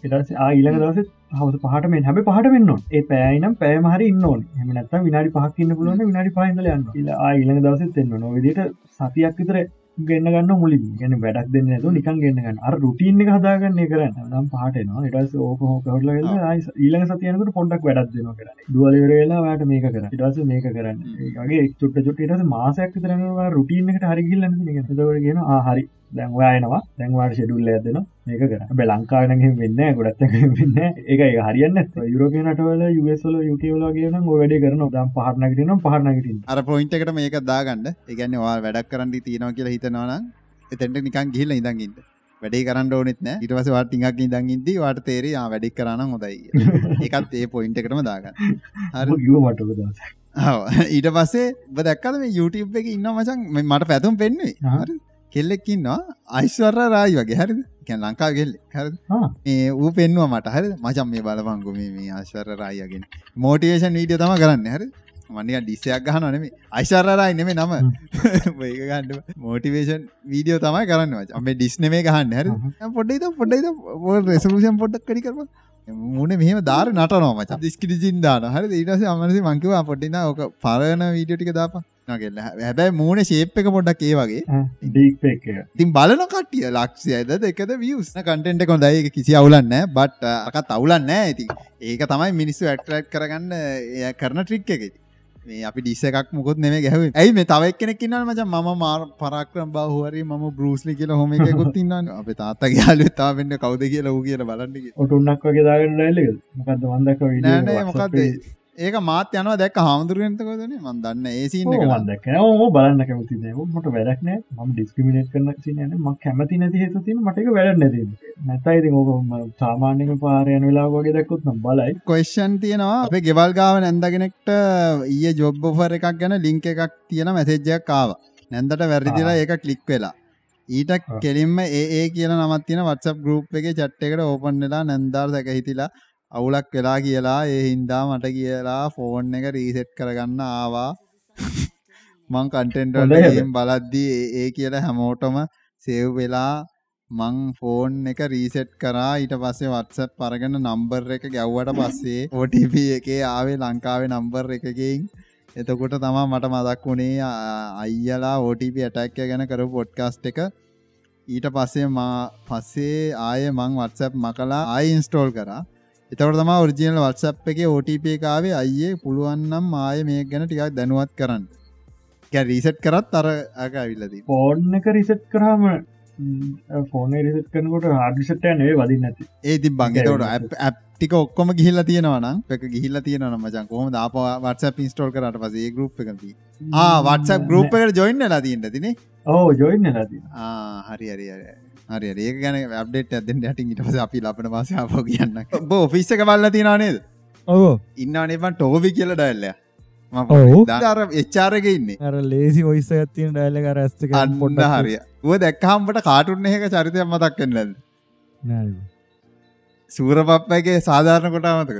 එටස ඊළඟ දවස හවස පහට මෙන් හැබ පහට වෙන්න ඒ පෑයිනම් පෑමහරි ඉන්න ඕන. එමනත් විනාඩි පහක්කින්න පුලුවන විනාඩි පහහිදල යන්න. ඊළඟ දවසත් එන්න නො විදිට සතියක් විතර ගන්න ගන්න මුලින් ගැන වැඩක් දෙන්න තු නිකන් ගන්නගන්න අර රුටීන් එක හදාගන්නේ කරන්න. නම් පාටනවා ඉටස් ඕක හෝකවරල ඊළඟ සතියනකට පොඩක් වැඩක් දෙන කර දුවලවරලා වාට මේක කර ඉටස මේක කරන්න. ඒගේ චුට්ට චුට්ට ඉටස මාසයක් තරනවා රුටීන් එකට හරිගිල්ලන්න තවරගෙන හරි දැන් ඔයායනවා දැන්වාට ෂෙඩුල්ල ඇදන මේක කර බ ලංකානගෙන් වෙන්න ගොඩත් වෙන්න ඒක හරියන්න යුරෝපියනටවල යුසල යුටවල කියන වැඩ කරන දම් පහරනගටන පහරනගටින් අර පොයින්ට එකට මේක දාගන්න. එකන්න වා වැඩක් කරන්න තියෙනවා කියලා හිතනවනම් එතැන්ට නිකන් ගිහිල ඉඳගින්ට වැඩේ කරන්න ඕනෙත් නෑ ඉටවස වාටිංක් ඉදගින්දී වාට තේරේ වැඩි කරන්න හොදයි එකත් ඒ පොයින්ට එකටම දාගන්න. හරි. ගව මටක දස. ඊට පස්සේ ඔබ දැක්කද මේ YouTube එක ඉන්න මචන් මට පැතුම් පෙන්වේ ආ. හරි කෙල්ලෙක්කින්නවා අයිස්වර රායි වගේ. හරිද? කැන් ලංකා ගෙල්ල හරි මේ ඌ පෙන්වා මට. හරි මචන් මේ බලපංගු මේ මේ අශ්වර රායගෙන් මෝටිවේෂන් වීඩිය තම කරන්න. හරි මනික ඩිස්සයක් ගහන නෙමේ අයිශරරයි නෙමේ. නම ඒක ගන්න මෝටිවේෂන් වීඩියෝ තමයි කරන්න අපේ ඩිස්නමේ ගහන්න. හරි පොඩ්ඩයිද පොඩ්ඩයිද රෙසලූෂන් පොඩ්ඩක් කඩි කරම මුණ මෙහම දාර නටනවා මච. දිස්කිරිසින් දාන හරි ඊටස අමනසි මංකිව පොඩ්ඩින ඕක පරණ වීඩියෝටික දාප නගෙල්ල හැබැයි මූුණ ශේප් එක පොඩ්ඩක් ඒ වගේ. ඩීක් තින් බලන කටිය ලක්ෂයද දෙකද වියස් කටෙන්ට කොඳයි කිසි අවුලන්න බට් අකත් අවුලන්න ඇති ඒක තමයි මිනිස්සු ඇක්ටරට් කරගන්න එය කරන ට්‍රික් එකෙති මේ අපි ඩිස්ස එකක් මුකුත් නෙම ගැහ ඇයි මේ තවක් කෙනෙක් න්න මච? ම මාර පරක්‍රම් බහුවරි ම බරුස්ලි කියල හොම එකකුත් ඉන්න අප තාත්ත යාලු තාවෙන්න කවද කියලා වූ කියල බලන්නක ඔටුන්නක් වගේ දාගන්න ැල්ල මොකද වන්දක නෑනෑ මොකක්ද ඒක මාත් යනවා දැක් හාමුදුරුවන්තකොදන මන් දන්න ඒසින්න එක වන්දක ඕ බලන්න කැමති මට වැඩක්න ම ඩිස්කමිනේට කරන සිනන ම කැමති නැති හේතු තින මටක වැඩ නැති නැතයිති ඕක සාමාන්‍යක පාරයන වෙලා වගේ දැක්කුත් නම් බලයි. කොස්්ෂන් තියෙනවා. අපේ ගෙවල් ගාව නැන්දගෙනෙක්ට ඊය ජොබ්බොෆර් එකක් ගැන ලිංක එකක් තියෙන මැසේජ්ජයක් කාව නැන්දට වැරදිලා ඒක කලික් වෙලා. ඊට කෙලින්ම ඒ කියන නමත් තියෙන වත්සප් ගරුප් එක චට්ට එකට ඕපන් වෙලා නැන්දාර් දැක හිතිලා අවුලක් වෙලා කියලා ඒ හින්දා මට කියලා ෆෝන් එක රීසෙට් කරගන්න ආවා. [LAUGHS] මං කන්ටෙන්ටම් බලද්දී ඒ කියලා හැමෝටම සේව් වෙලා මං ෆෝන් එක රීසෙට් කරා. ඊට පස්සේ වත්සප් පරගෙන නම්බර් එක ගැව්වට පස්සේ [LAUGHS] OTP එකේ ආවේ ලංකාවේ නම්බර් එකකින්. එතකොට තමා මට මදක් වුණේ අයියලා OTP ඇටැක්ක ගැන කරු පොඩ්කාස්ට් එක. ඊට පස්සේ මා පස්සේ ආය මං වත්සප් මකලා ආය ඉන්ස්ටෝල් කරා එතවට තම ඔරිජිනල් වත්සප් එක OTP කාවේ අයියේ පුළුවන්නම් ආය මේ ගැන ටිකක් දැනුවත් කරන්න. රීසට් කරත් අර අක ඇවිල්ලදී ෆෝන් එක රිසට් කරාම ෆෝන රිසට් කරනකොට ආඩිසට්ටය නේ වදින්න නැති ඒති බංගතවට ඇප්ටික ඔක්කොම ගිහිල්ල තියෙනවන එක ගිහිල්ල තියෙන මචන් කොම දාප වටස පිස්ටෝල් කරට පසේ ගරුප් එකති වටස ගරුප් එකට ජොයින්න ලා තියන්න තිනේ ඕ ජොයින්න ලති හරි හරි හරි හරි ඒක ගැන අප්ඩේට ඇදෙන් යට ඉට පස අපි ලපන පසාාව කියන්න බෝ ෆිස්ස එක බල්ල තිනා නේද? ඔවෝ. ඉන්න අනබන් ටෝවි කියල ඩැල්ල ඔව්. අර එච්චාරක ඉන්නේ. අර ලේසි ඔයිස ඇතින ඩයිල කර ඇස්තක අන්න හරිය ුව දැක්කහම්ට කාටුන්න එක චරිතය මතක් කන්නද සූරපප්පගේ සාධාරණ කොට අමතක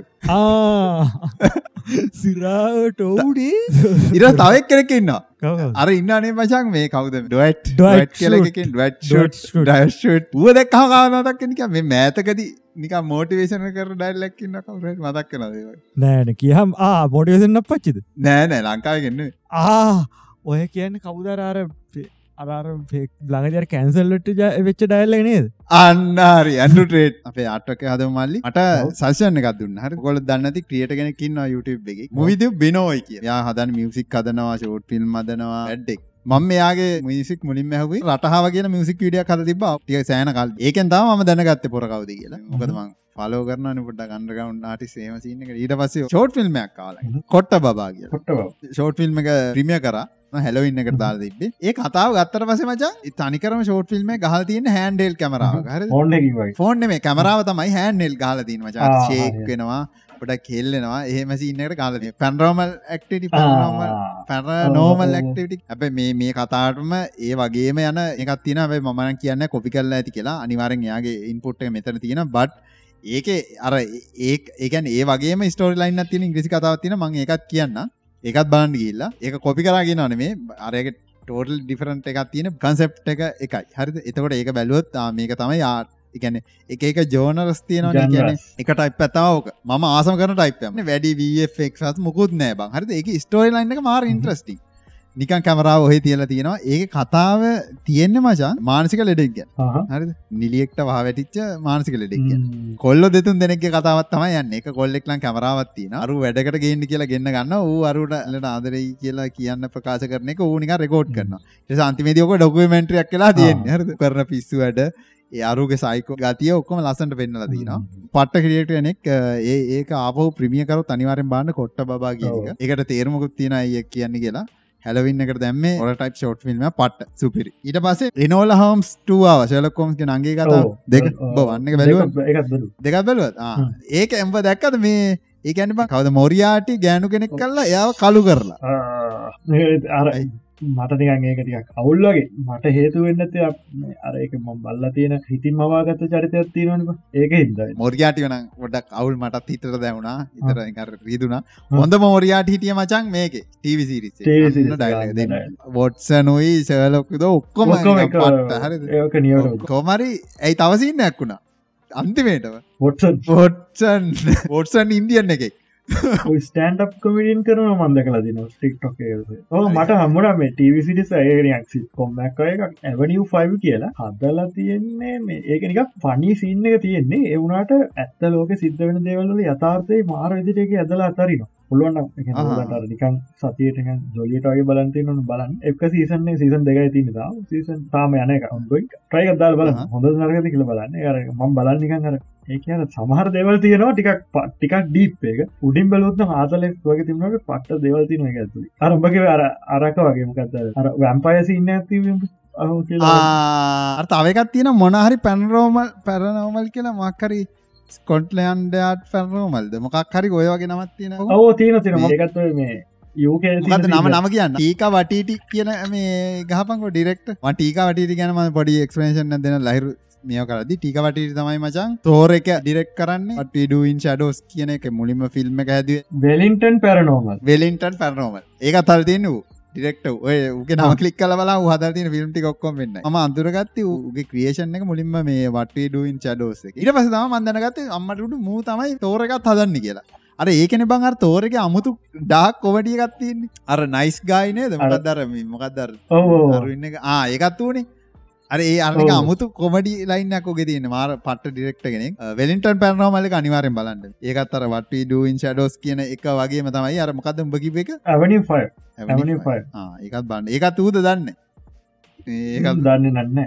සිරාවට ඔවුඩේ ඉර තවක් කෙනෙක් ඉන්නවා. අර ඉන්නනේ මචන් මේ කවුද? ඩොට් Dwight කියලකින් Dwight ඩ Schrute. ඩ ුව දෙක් කානතක් නික මේ මෑතකද නික මෝටිවේශන කර ඩයිල්ලක්කින්න කවර මදක් නද නෑන කියහම් ආ පොටිවසන්න පච්චිද? නෑ නෑ ලංකාවගන්න ආ ඔය කියන්න කවුදරාර අරාර ළඟදර කැන්සල්ලට වෙච්ච ඩයිල්ල නේද? අන්නාරි ඇන්ඩු ට්‍රේට් අපේ අටක හද මල්ලි අට සල්ෂන එකක් දුන්න. හරි. ගොල දන්නති ක්‍රියට කෙනකින්න YouTube එක. මුවිද බිනෝයි කිය යා හදන් මියසික් හදනවා ෂෝට් ෆිල්ම් මදනවා ඇඩ්ඩෙක් මම මෙයාගේ මිසික් මුලින් ඇහුවේ රටහාව කියන මියසික් විඩිය කත තිබ ටිය සෑන කල්. ඒකෙන් තම දැනගත්ත පොරකවද කියලා. මොකදමං පලෝ කරන පොට ගන්ඩගවන්් ආටි සේමසින්න ඊට පස්සේ ෂෝට් ෆිල්ම්මයක් කාල කොට්ට බා කිය ෂෝට් ෆිල්ම් එක ප්‍රමිය කර. හැලවන්න එකට දාල තිබේ ඒ කතාව ගත්තර පස මචා තනිකරම ෂෝට් ෆිල්ම් ගහල් තියන හැන්ඩෙල් කමරාව හර ෆෝන් මේ කමරාව තමයි හැන්ඩෙල් ගාල තින මචා. ආ, ශේක් හරි. වෙනවා පොඩක් කෙල්ලෙනවා. එහෙමසින්නකට කාලද පැන්රෝමල් ඇක්ටටි පැනෝමල් පැර නෝමල් ඇක්ටටි ඇබ මේ මේ කතාටම ඒ වගේම යන එකත් තින ඇබයි මමන කියන්න කොපි කරල ඇති කියලා. අනිවාරෙන් යාගේ ඉන්පොට් එක මෙතන තියෙන බට් ඒක අර ඒකන් ඒ වගේ ස්ටෝරි ලයින්න තියෙන ඉංග්‍රිසි කතාවත් තියෙන මං එකත් කියන්න ඒකත් බාන්ඩ ගිල්ලා ඒක කොපි කරගෙන නේ අරයක ටෝටල් ඩිෆරන්ට එකක් තියෙන කන්සෙප් එක එකයි. හරි එතකොට ඒක බැලුවොත් මේක තමයි ආ එකන එක එක ජෝනරස් තියනවා කියන. එක ටයිප් ඇතාවක ම ආසම කරන ටයිප්ම වැඩි වෆක් මුකුත් නෑ බං. හරි ඒක ස්ටෝරි ලයින්න එක මාර ඉන්ට්‍රස්ටි නිකන් කැමරාව ඔහෙ තියල තියෙනවා. ඒක කතාව තියෙන්නේ මචන් මානසික ලෙඩෙක්ග හරි නිලියෙක්ට වා වැටිච්ච මානසික ලෙඩෙක්ග කොල්ල දෙතුන් දෙනෙක් කතාවත් තම යන්න. එක කොල්ලෙක්ලන් කැමරාවත්තින අරු වැඩකට ගේන්න කියලා ගෙන්න්න ගන්න ඌ අරුට ලට ආදරයි කියලා කියන්න ප්‍රකාශ කරන එක ඌනික රෙකෝඩ් කරන සන්තිමේදයෝක ඩොකුමෙන්ට්‍රියක් කියලා තියෙන් හර කරන පිස්සු වැඩ. ඒ අරුගේ සයිකෝ ගතිය ඔක්කොම ලසට පෙන්න්නල තිනවා පට්ට කිරියට කෙනෙක් ඒ ඒක ආපහු ප්‍රමියකරු තනිවාරෙන් බාන්න කොට්ට බා කියක එකට තේරමකුත් තියෙන අය කියන්නේ කියලා හැලවින්න එකට දැම්ම ඔල ටයිප් ෂෝට් ෆිල්ම් පට්ට සුපිරි. ඊට පස්සේ රෙනෝල හම්ස් ටුවාව ශලකොම්ගේ නගේ කතා දෙක බවන්න බැලුව. දෙකක් බැලුවත්. ඒක එම්බ දැක්කද? මේ ඒකැනම කවද? මොරියාටි ගෑනු කෙනෙක් කල්ලා එයාව කලු කරලා මට නිකන් ඒක ටිකක් අවුල්ලගේ මට හේතු වෙන්න ඇති අර එක මම බල්ලා තියෙන හිතින් මවාගත්ත චරිතයක් තියෙනවනක ඒක හිද මොරියාටි වන ගොඩක් අවුල් මටත් හිතර දැවුණා. ඉතර කර රීදුනා හොඳ මෝරයාට හිටිය මචන් මේක. ටීවිසිරි වොට්සනුයි සලොක්ද ඔක්කොම පට්ට හරි ඒක නියට කොමරි ඇයි තවසින්නයක් වුණා? අන්තිමේටව පොට්සන් පොට්සන් පොට්සන් ඉන්දියන් එකෙක් ස්ටන්ඩ් කමිඩියන් කරන මන්ද කලා දින ටික්ටොක් ඕ මට හම්මුණ මේ ටවිසිටි සයරයක් සි කොම්මැක් එකක් ඇවනිිය ෆයිව කියලා. හදලා තියෙන්නේ මේ. ඒක නික පනි සින්න එක තියෙන්නේ. එවුණට ඇත්ත ලෝක සිද්ධ වෙන දේවල්ල යථාර්ථය මාර විදිටක ඇදලා අතරින පුළුවන් ආහා. නිකන් සතියට ජොලියටගේ බලන්ති නොන බලන් එක සීසන්නේ සීසන් දෙකයි තින්න තා සීසන් තාම යන එක. ඔොයි ට්‍රයි දල් බල. හොඳ නරගති කියල බලන්න. අර මම් බලන්න නිකන් අර ඒක අර සමහර දෙවල් තියෙනවා ටිකක් ප- ටිකක් ඩීප් එක. උඩින් බලොත්න ආතලෙක් වගේ තිබුණට පට්ට දෙවල් තියෙන එක ඇතුළි අරඹගේ අර අරක වගේ මොකක්ද අර වැම්පයස ඉන්න ඇති අර තවකත් තියෙන මොනහරි පැන්රෝමල් පැරනෝමල් කියලා මක්කරි ස්කොට්ලයන්ඩයාට පැරනෝමල්ද මොකක් හරි ඔය වගේ නමත් තියෙන ඕ තියෙන තින ඔය මේ යෝක මොකද නම නම කියන්න? ටීක වටීටි කියන මේ ගහපංකො ඩිරෙක්ට ටීක වටීටි ගැනම පොඩි එක්ස්පේෂන් දෙන ලහිරු මිය කරදි ටික වටීට තමයි මචන් තෝර එක ඩිරෙක් කරන්න. ටඩුවන් ෂඩෝස් කියන එක මුලින්ම ෆිල්ම් එක හැද වෙලින්ටන් පැරනෝමල් වෙලින්ටන් පැරනෝමල් ඒක තල් තියන්න වූ ඩිරෙක්ට ඔය උගේ නම කලික් කල බලා හදතින ෆිල්ම්ටි ඔක්කොම වෙන්න ම අන්තුරගත්ත උගේ ක්‍රියේෂන් එක මුලින්ම මේ වටේ ඩුවන් චඩෝස ඉට පස තම මන්දනගත අම්මටට මූ තමයි තෝරකත් හදන්න කියලා. අර ඒකන බං අර තෝරක අමුතු ඩාක් කොවටිය ගත්තින්නේ අර නයිස් ගායිනේද මොකක් දරම මොකක්දර එක? ආ ඒකත් වනේ අර ඒ ඔව්. අමුතු කොමඩි ලයින්නක් ොගෙ තියන්න. මාර පට ඩිරෙක්ටගෙන වෙලින්ටන් පැරනෝමලක අනිවාරෙන් බලන්න. ඒකත් අර වට ඩුවන් ෂඩෝස් කියන එක වගේම තමයි අර මොකද උඹකිව එක ඇවනි ෆයි ඒකත් බන්න ඒකත් ඌද දන්න දන්න නන්න.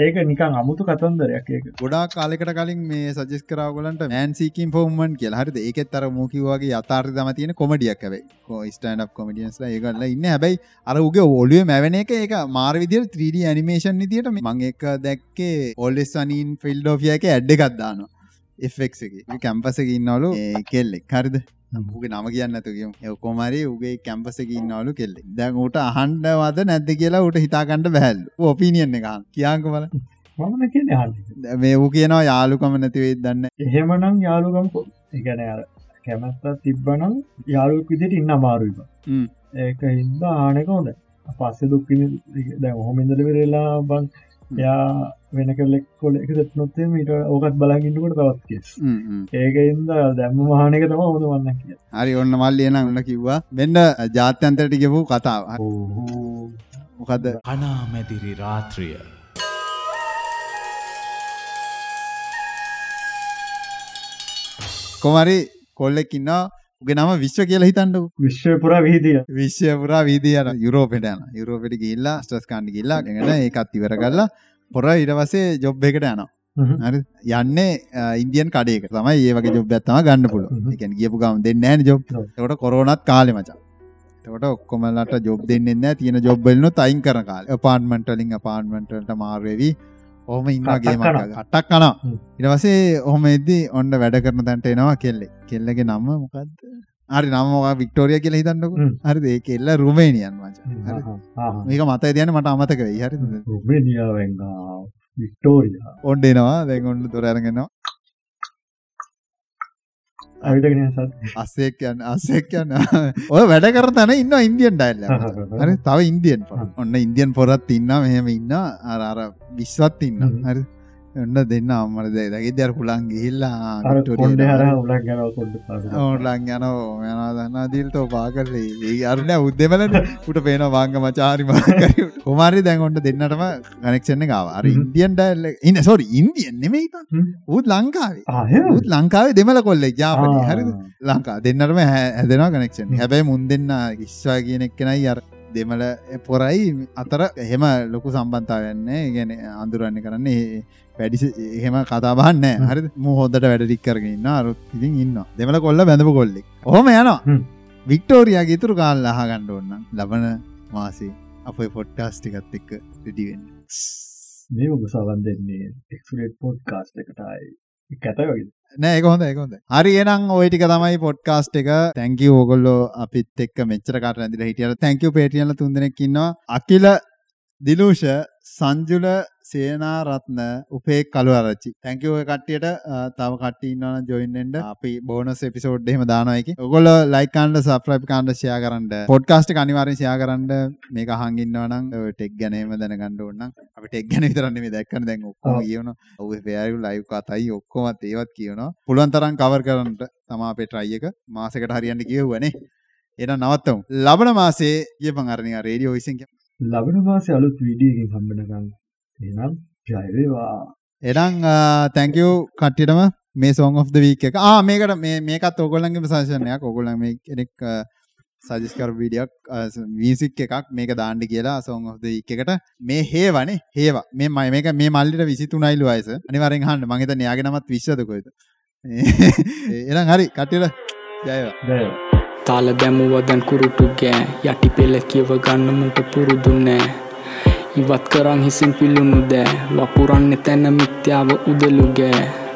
ඒක නිකන් අමුතු කතන්දරයක් ඒක. ගොඩා කාලෙකට කලින් මේ සජස් කරාගලන්ට මෑන්සිකින් ෆෝමන් කියල. හරිද? ඒකෙත් අර මූකිවගේ අතාර් දම තියෙන කොමඩියක් ඇයි ස්ටන්ඩ් කොමඩියන්ස්ල ඒකල්ල ඉන්න. හැබැයි අර උගේ ඔලිය මැවන එක එක මාර විදිර 3D ඇනිමේෂන් නිතියට මං එක දැක්කේ ඔල්ලෙස් අනින් ෆිල්ඩ ෝෆිය එක ඇඩ්ඩ ගත්දානවා එක. කැම්පසක ඉන්නවලු කෙල්ලෙක්. හරිද උගේ නම කියන්න ඇතුකම් කොමරි උගේ කැම්පසක ඉන්නවලු කෙල්ලෙ දැන් ට අහන්ඩවද නැද්ද කියලා උට හිතාකණ්ඩ බැහල්. ඔපීනියන්න එක කියාංක බල මමන කියන හ මේ වූ කියනවා යාලුකම නැතිවේ දන්න එහෙමනම් යාලුකම් එකන අර කැමැත්තත් තිබ්බනම් යාලුක් විදිට ඉන්න අමාරුයිබ හ්ම්. ඒක හින්ද ආනක හොඳ පස්සෙ දුක්කින දැ හොමින්දල වෙරලා බන් යා වෙන කලෙක් කොල එක නොත්තේ මීට ඕකත් බලාගින්නකට තවත් කිය හ්ම්, හ්ම්. ඒක ඉන්ද දැම්ම වානක තම හොඳ වන්න කිය හරි ඔන්න මල්ලියන උන්න කිව්වා. වෙන්න ජාත්‍යන්තරට ගෙපු කතාව. මොකද අනාමැදිරි රාත්‍රිය. කොමරි කොල්ලෙක්කින්න උගේ නම විශ්ව කියලා හිතන්නකු. විශ්වපුර විහිදිය. විශ්‍ය පුරා වීදියන යුරෝපෙට යන යුරෝපෙට ගිල්ලා ස්ටස් කාන්ඩි ගිල්ලා ගෙන ඒකත් ඉවර කරලා පොර ඉඩවසේ ජොබ් එකට යනවා. යන්නේ ඉන්දියන් කඩේක තමයි. ඒ වගේ ජොබ් ඇත්තම ගන්න පුල හ්ම්. එකන් ගියපු ගම දෙන්න ෑන ජොබ්. තකොට කොරෝනත් කාලෙ මචා. තකොට ඔක්කොමලට ජොබ් දෙන්න තියෙන ජොබ්බෙල්න තයින් කර කාල. පාන්මටලින් පාන්මටට මාර්වවී ඔහම ඉන්නගේ කටක් කනවා. අටක් කනවා හ්ම්. ඉටවසේ ඔහොම එද්දී ඔන්න වැඩ කරන තැන්ට එනවා කෙල්ලෙ කෙල්ලගේ නම්ම මොකක්ද හරි නම්මවා වික්ටෝරිය කියල හිතන්නක. හරි ඒ කෙල්ල රුමේනියන් මච මේක මත තියන මට අමතක වෙයි. හරි රුමේනියාවෙන් වික්ටෝරිය ඔොන්්ඩේනවා දැන් ඔන්න තොරරගෙනවා අස්සෙක් යන්න අස්සෙක් යන්න. ඔය වැඩ කර තැන ඉන්න ඉන්දියන් ඩයිල්ල හරි තව ඉන්දියන් ඔන්න ඉන්දියන් පොරත් ඉන්න මෙහෙම ඉන්න අර අර විශ්වත් ඉන්න. හරි ඔන්න දෙන්න අම්මට දෙ දැගේ දර පුළන් ගිහිල්ලා කොන්ඩ හර උලක් ගැන කොඩ ඕටලන් යන යන දන්න දීල්තෝ පාකරලේ ඒ අරුණ උද්දෙමල උට පේන වාංග මචාරිම කොමාරි දැන්ගොන්ට දෙන්නටම ගනෙක්ෂණ ගාව අර හ්ම්. ඉන්දියන් ඩයිල්ල ඉන්න සොරි ඉන්දියන් නෙමෙයි ඌත් ලංකාවේ. ඌත් ලංකාවේ දෙමල කොල්ලෙක් ජාපනය හරිද? ලංකා දෙන්නටම හැදෙන කනෙක්ෂන් හැබැයි මුන් දෙන්න ඉස්වා කියන එක්කෙනයි අර දෙමල පොරයි. අතර එහෙම ලොකු සම්බන්තාවන්නේ ගැන අඳුරන්න කරන්නේ වැඩි එහෙම කතාබන්න හරි මුහොදට වැඩටික් කරගන්න අරුත් ඉතින් ඉන්න දෙමල කොල්ල බැඳපු කොල්ලෙක්. හොම යනවා. හ්ම්. වික්ටෝරයාගේ ඉතුරු කාල් අහගණ්ඩ ඔන්න ලබන මාසේ අපයි පොට්ටාස්ටිකත් එක්ක රිඩිවෙන් මේ ඔබ සවන් දෙන්නේ එක්ස්රේට් පොඩ් කාස්ට එකටයි කැත වගේ නෑ ඒක හොඳ ඒක හොඳ හරි එනම් ඔය ටික තමයි පොඩ්කාස්ට් එක. තැංක යූ ඕගොල්ලෝ අපිත් එක්ක මෙච්චර කාට ඇදිලා හිටියට තැංක යූ පේටියන්ල තුන්දෙනෙක් ඉන්නවා. අකිල දිලූෂ සංජුල සේනාරත්න උපේ කළු අරච්චි තැංක ඔය කට්ටියට. තව කට්ටිය ඉන්නවනම් ජොයින් වෙන්න. අපි බෝනස් එපිසෝඩ් එහෙම දානවා එකේ. ඔයගොල්ලෝ ලයික් කරන්න සබ්ස්ක්‍රයිබ් කරන්න ෂෙයා කරන්න. පොඩ්කාස්ට් එක අනිවාර්යෙන් ෂෙයා කරන්න. මේක අහන් ඉන්නවනම් ඔය ටෙක් ගැනීම දැනගන්න ඕන නම් අපි ටෙක් ගැන විතරක් නෙමෙයි දැක්කම දැන් ඔක්කොම. කියනවා ඔව් ෆෙයාරි ලයිව් කතයි ඔක්කොමත් ඒවත් කියනවා පුළුවන් තරම් කවර් කරන්න තමා අපේ try එක. මාසෙකට හරියන්න කියෙව්වනේ. එහෙනම් නවත්තමු. ලබන මාසේ කියපන් අර නිකන් රේඩියෝ වොයිසින් ලබන මාසේ අලුත් වීඩියකින් හම්බෙනකම් එනම් ජයවේවා එනම් තැංකෝ කට්ටියටම මේ සෝන් of the week එක. ආ මේකට මේ මේකත් ඕගොල්ලන්ගේම සජෙෂන්යක් ඕගොල්ලන් මේ කෙනෙක් සජස් කර වීඩියක් වීසික් එකක් මේක දාන්න කියලා සෝන් of the week එකට. මේ හේවනේ හේවා. මේ මම මේක මේ මල්ලිට 23යිලු වයස. අනිවාර්යෙන් අහන්න. මම හිතන්නේ යාගේ නමත් විශ්වද කොහෙද? [LAUGHS] එහෙනම් හරි. කට්ටියට ජය වේවා. ජයවා තාල දැමුව දැන් කුරුටු ගෑ. යටි පෙළ කියව ගන්න මුට පුරුදු නෑ. ඉවත් කරන් හිසින් පිල්ලුණු දෑ. වපුරන්න තැන මිත්‍යාව උදලු ගෑ.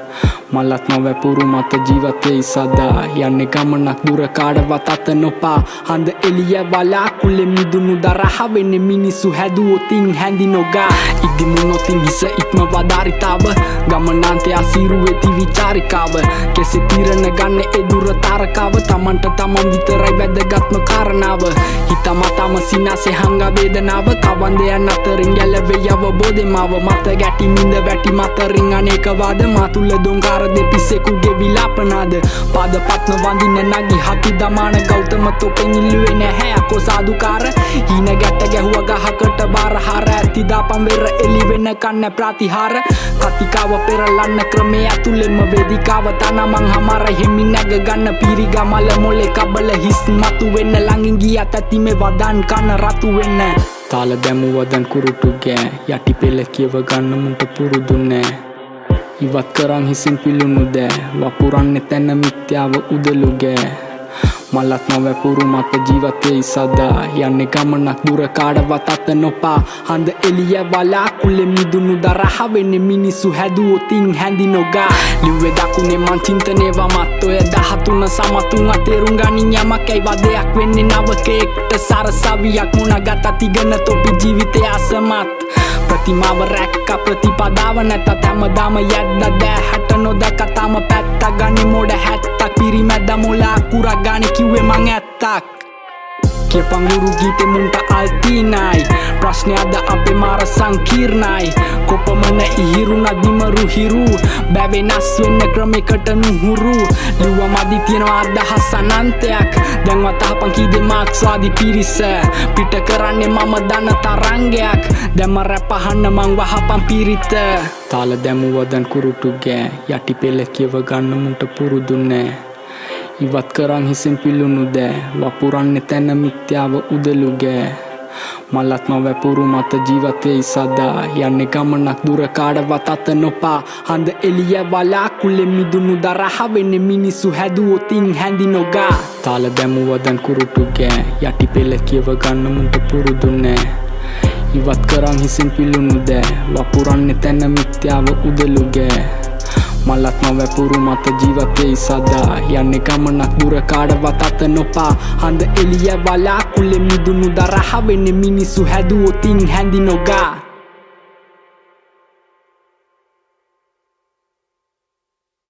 මල්ලත් නොවැපුරු මත ජීවතය සදා යන්න ගමනක් දුර කාඩවත් අත නොපා. හඳ එලිය වලා කුලෙ මිදුණු දරහවෙන්න මිනිස්සු හැදුවොතින් හැඳි නොගා. ඉදිමු නොතින් හිස ඉක්ම වදාරිතාව. ගමනාන්තය අසීරු වෙති විචාරිකාව කෙසෙ තීරණ ගන්න එදුර තාරකාව. තමන්ට තමන් විතරයි වැදගත්ම කාරණාව. හිතමතම සිනාසේ හංග වේදනාව. කවන්දයන් අතරින් ගැලවෙ අවබෝධෙමාව මත ගැටි මින්ද වැටි මතරින් අනේකවාද. මාතුල්ල දොංකාර දෙපිස්සෙකුගේ විලාපනාද පාද පත්න වඳින්න නගි හකි දමාන ගෞතම තොපෙන් ඉල්ලුවේ නැහැ. අකෝ සාදුකාර. හීන ගැට ගැහුව ගහකට බාරහාර ඇතිදාපම් වෙර එලි වෙන්න කන්න ප්‍රතිහාර. කතිකාව පෙරලන්න ක්‍රමේ ඇතුළෙම වේදිකාව තනමං හමර හෙමි නැග ගන්න පිරිගමල මොලේ කබල හිස් මතු වෙන්න ළඟින් ගියත් ඇති මේ වදන් කන රතු වෙන්න. තාල දැමුවදන් කුරුටු ගෑ. යටි පෙළ කියව ගන්න මුට පුරුදු නෑ. ඉවත් කරන් හිසින් පිළුණු දෑ. වපුරන්න තැන මිත්‍යාව උදලු ගෑ. මල්ලත් නොවැපුරු මත ජීවතය සදා. යන්න ගමනක් දුර කාඩවත් අත නොපා. හඳ එලිය වලා කුලෙ මිදුණු දරහවෙන්න මිනිස්සු හැදුවොතින් හැඳි නොගා. ලිව්වෙ දකුණේ මං චින්තනේවා මත් ඔය දහතුන සමතුන් අතේරුම් ගනින් යමක් ඇයි වදයක් වෙන්නේ? නවකෙක්ට සරසවියක් මුණ ගත තිගන තොපි ජීවිතය අසමත්. ප්‍රතිමාව රැක්ක ප්‍රතිපදාව නැතත් හැමදාම යද්ද දෑ හැට නොදැකතාම පැත්ත ගනි මොඩ හැත්තක් පිරිමැද්ද මොලා කුරක් ගාන කිව්වේ මං ඇත්තක් කියපංගුරු ගීතෙ මුන්ට අල්තිනයි ප්‍රශ්නයද අපේ මාර සංකීර්ණයි කොපමන ඉහිරුණ දිමරු හිරු බැවෙනස් වෙන්න ක්‍රමෙකට නුහුරු ලිව්ව මදි තියෙනවා අදහස් අනන්තයක් දැන්වතහපන් කීදෙ මාක්ස්වාදි පිරිස පිට කරන්නේ මම දන්න තරංගයක් දැම රැපහන්න මං වහපන් පිරිත තාල දැමුවදන් කුරුටු ගෑ යටි පෙළ කියව ගන්න මුට පුරුදුන්නෑ ඉවත් කරං හිසෙන් පිල්ලුණු දෑ. වපුරන්න තැන මිත්‍යාව උදලුගෑ මල්ලත් නොවැපුරු මත ජීවතවෙයි සදා. යන්න ගමනක් දුර කාඩවත් අත නොපා. හඳ එලිය වලා කුල්ලෙ මිදුුණු දරහවෙන්න මිනිස්සු හැදුවොතින් හැඳි නොගා. තාල දැමුවදන් කුරුටු ගෑ. යටි පෙළ කියව ගන්නමුට පුරුදුන්නෑ ඉවත් කරං හිසින් පිල්ලුණු දෑ. වපුරන්න තැන මිත්‍යාව උදලුගෑ මල්ලත් නොවැපුරු මත ජීවතෙයි සදා. යන්න ගමනක් දුර කාඩවත් අත නොපා. හඳ එලිය වලා කුල්ලෙ මිදුුණු දරහවෙන්න මිනිස්සු හැදුවොතින් හැඳි නොගා.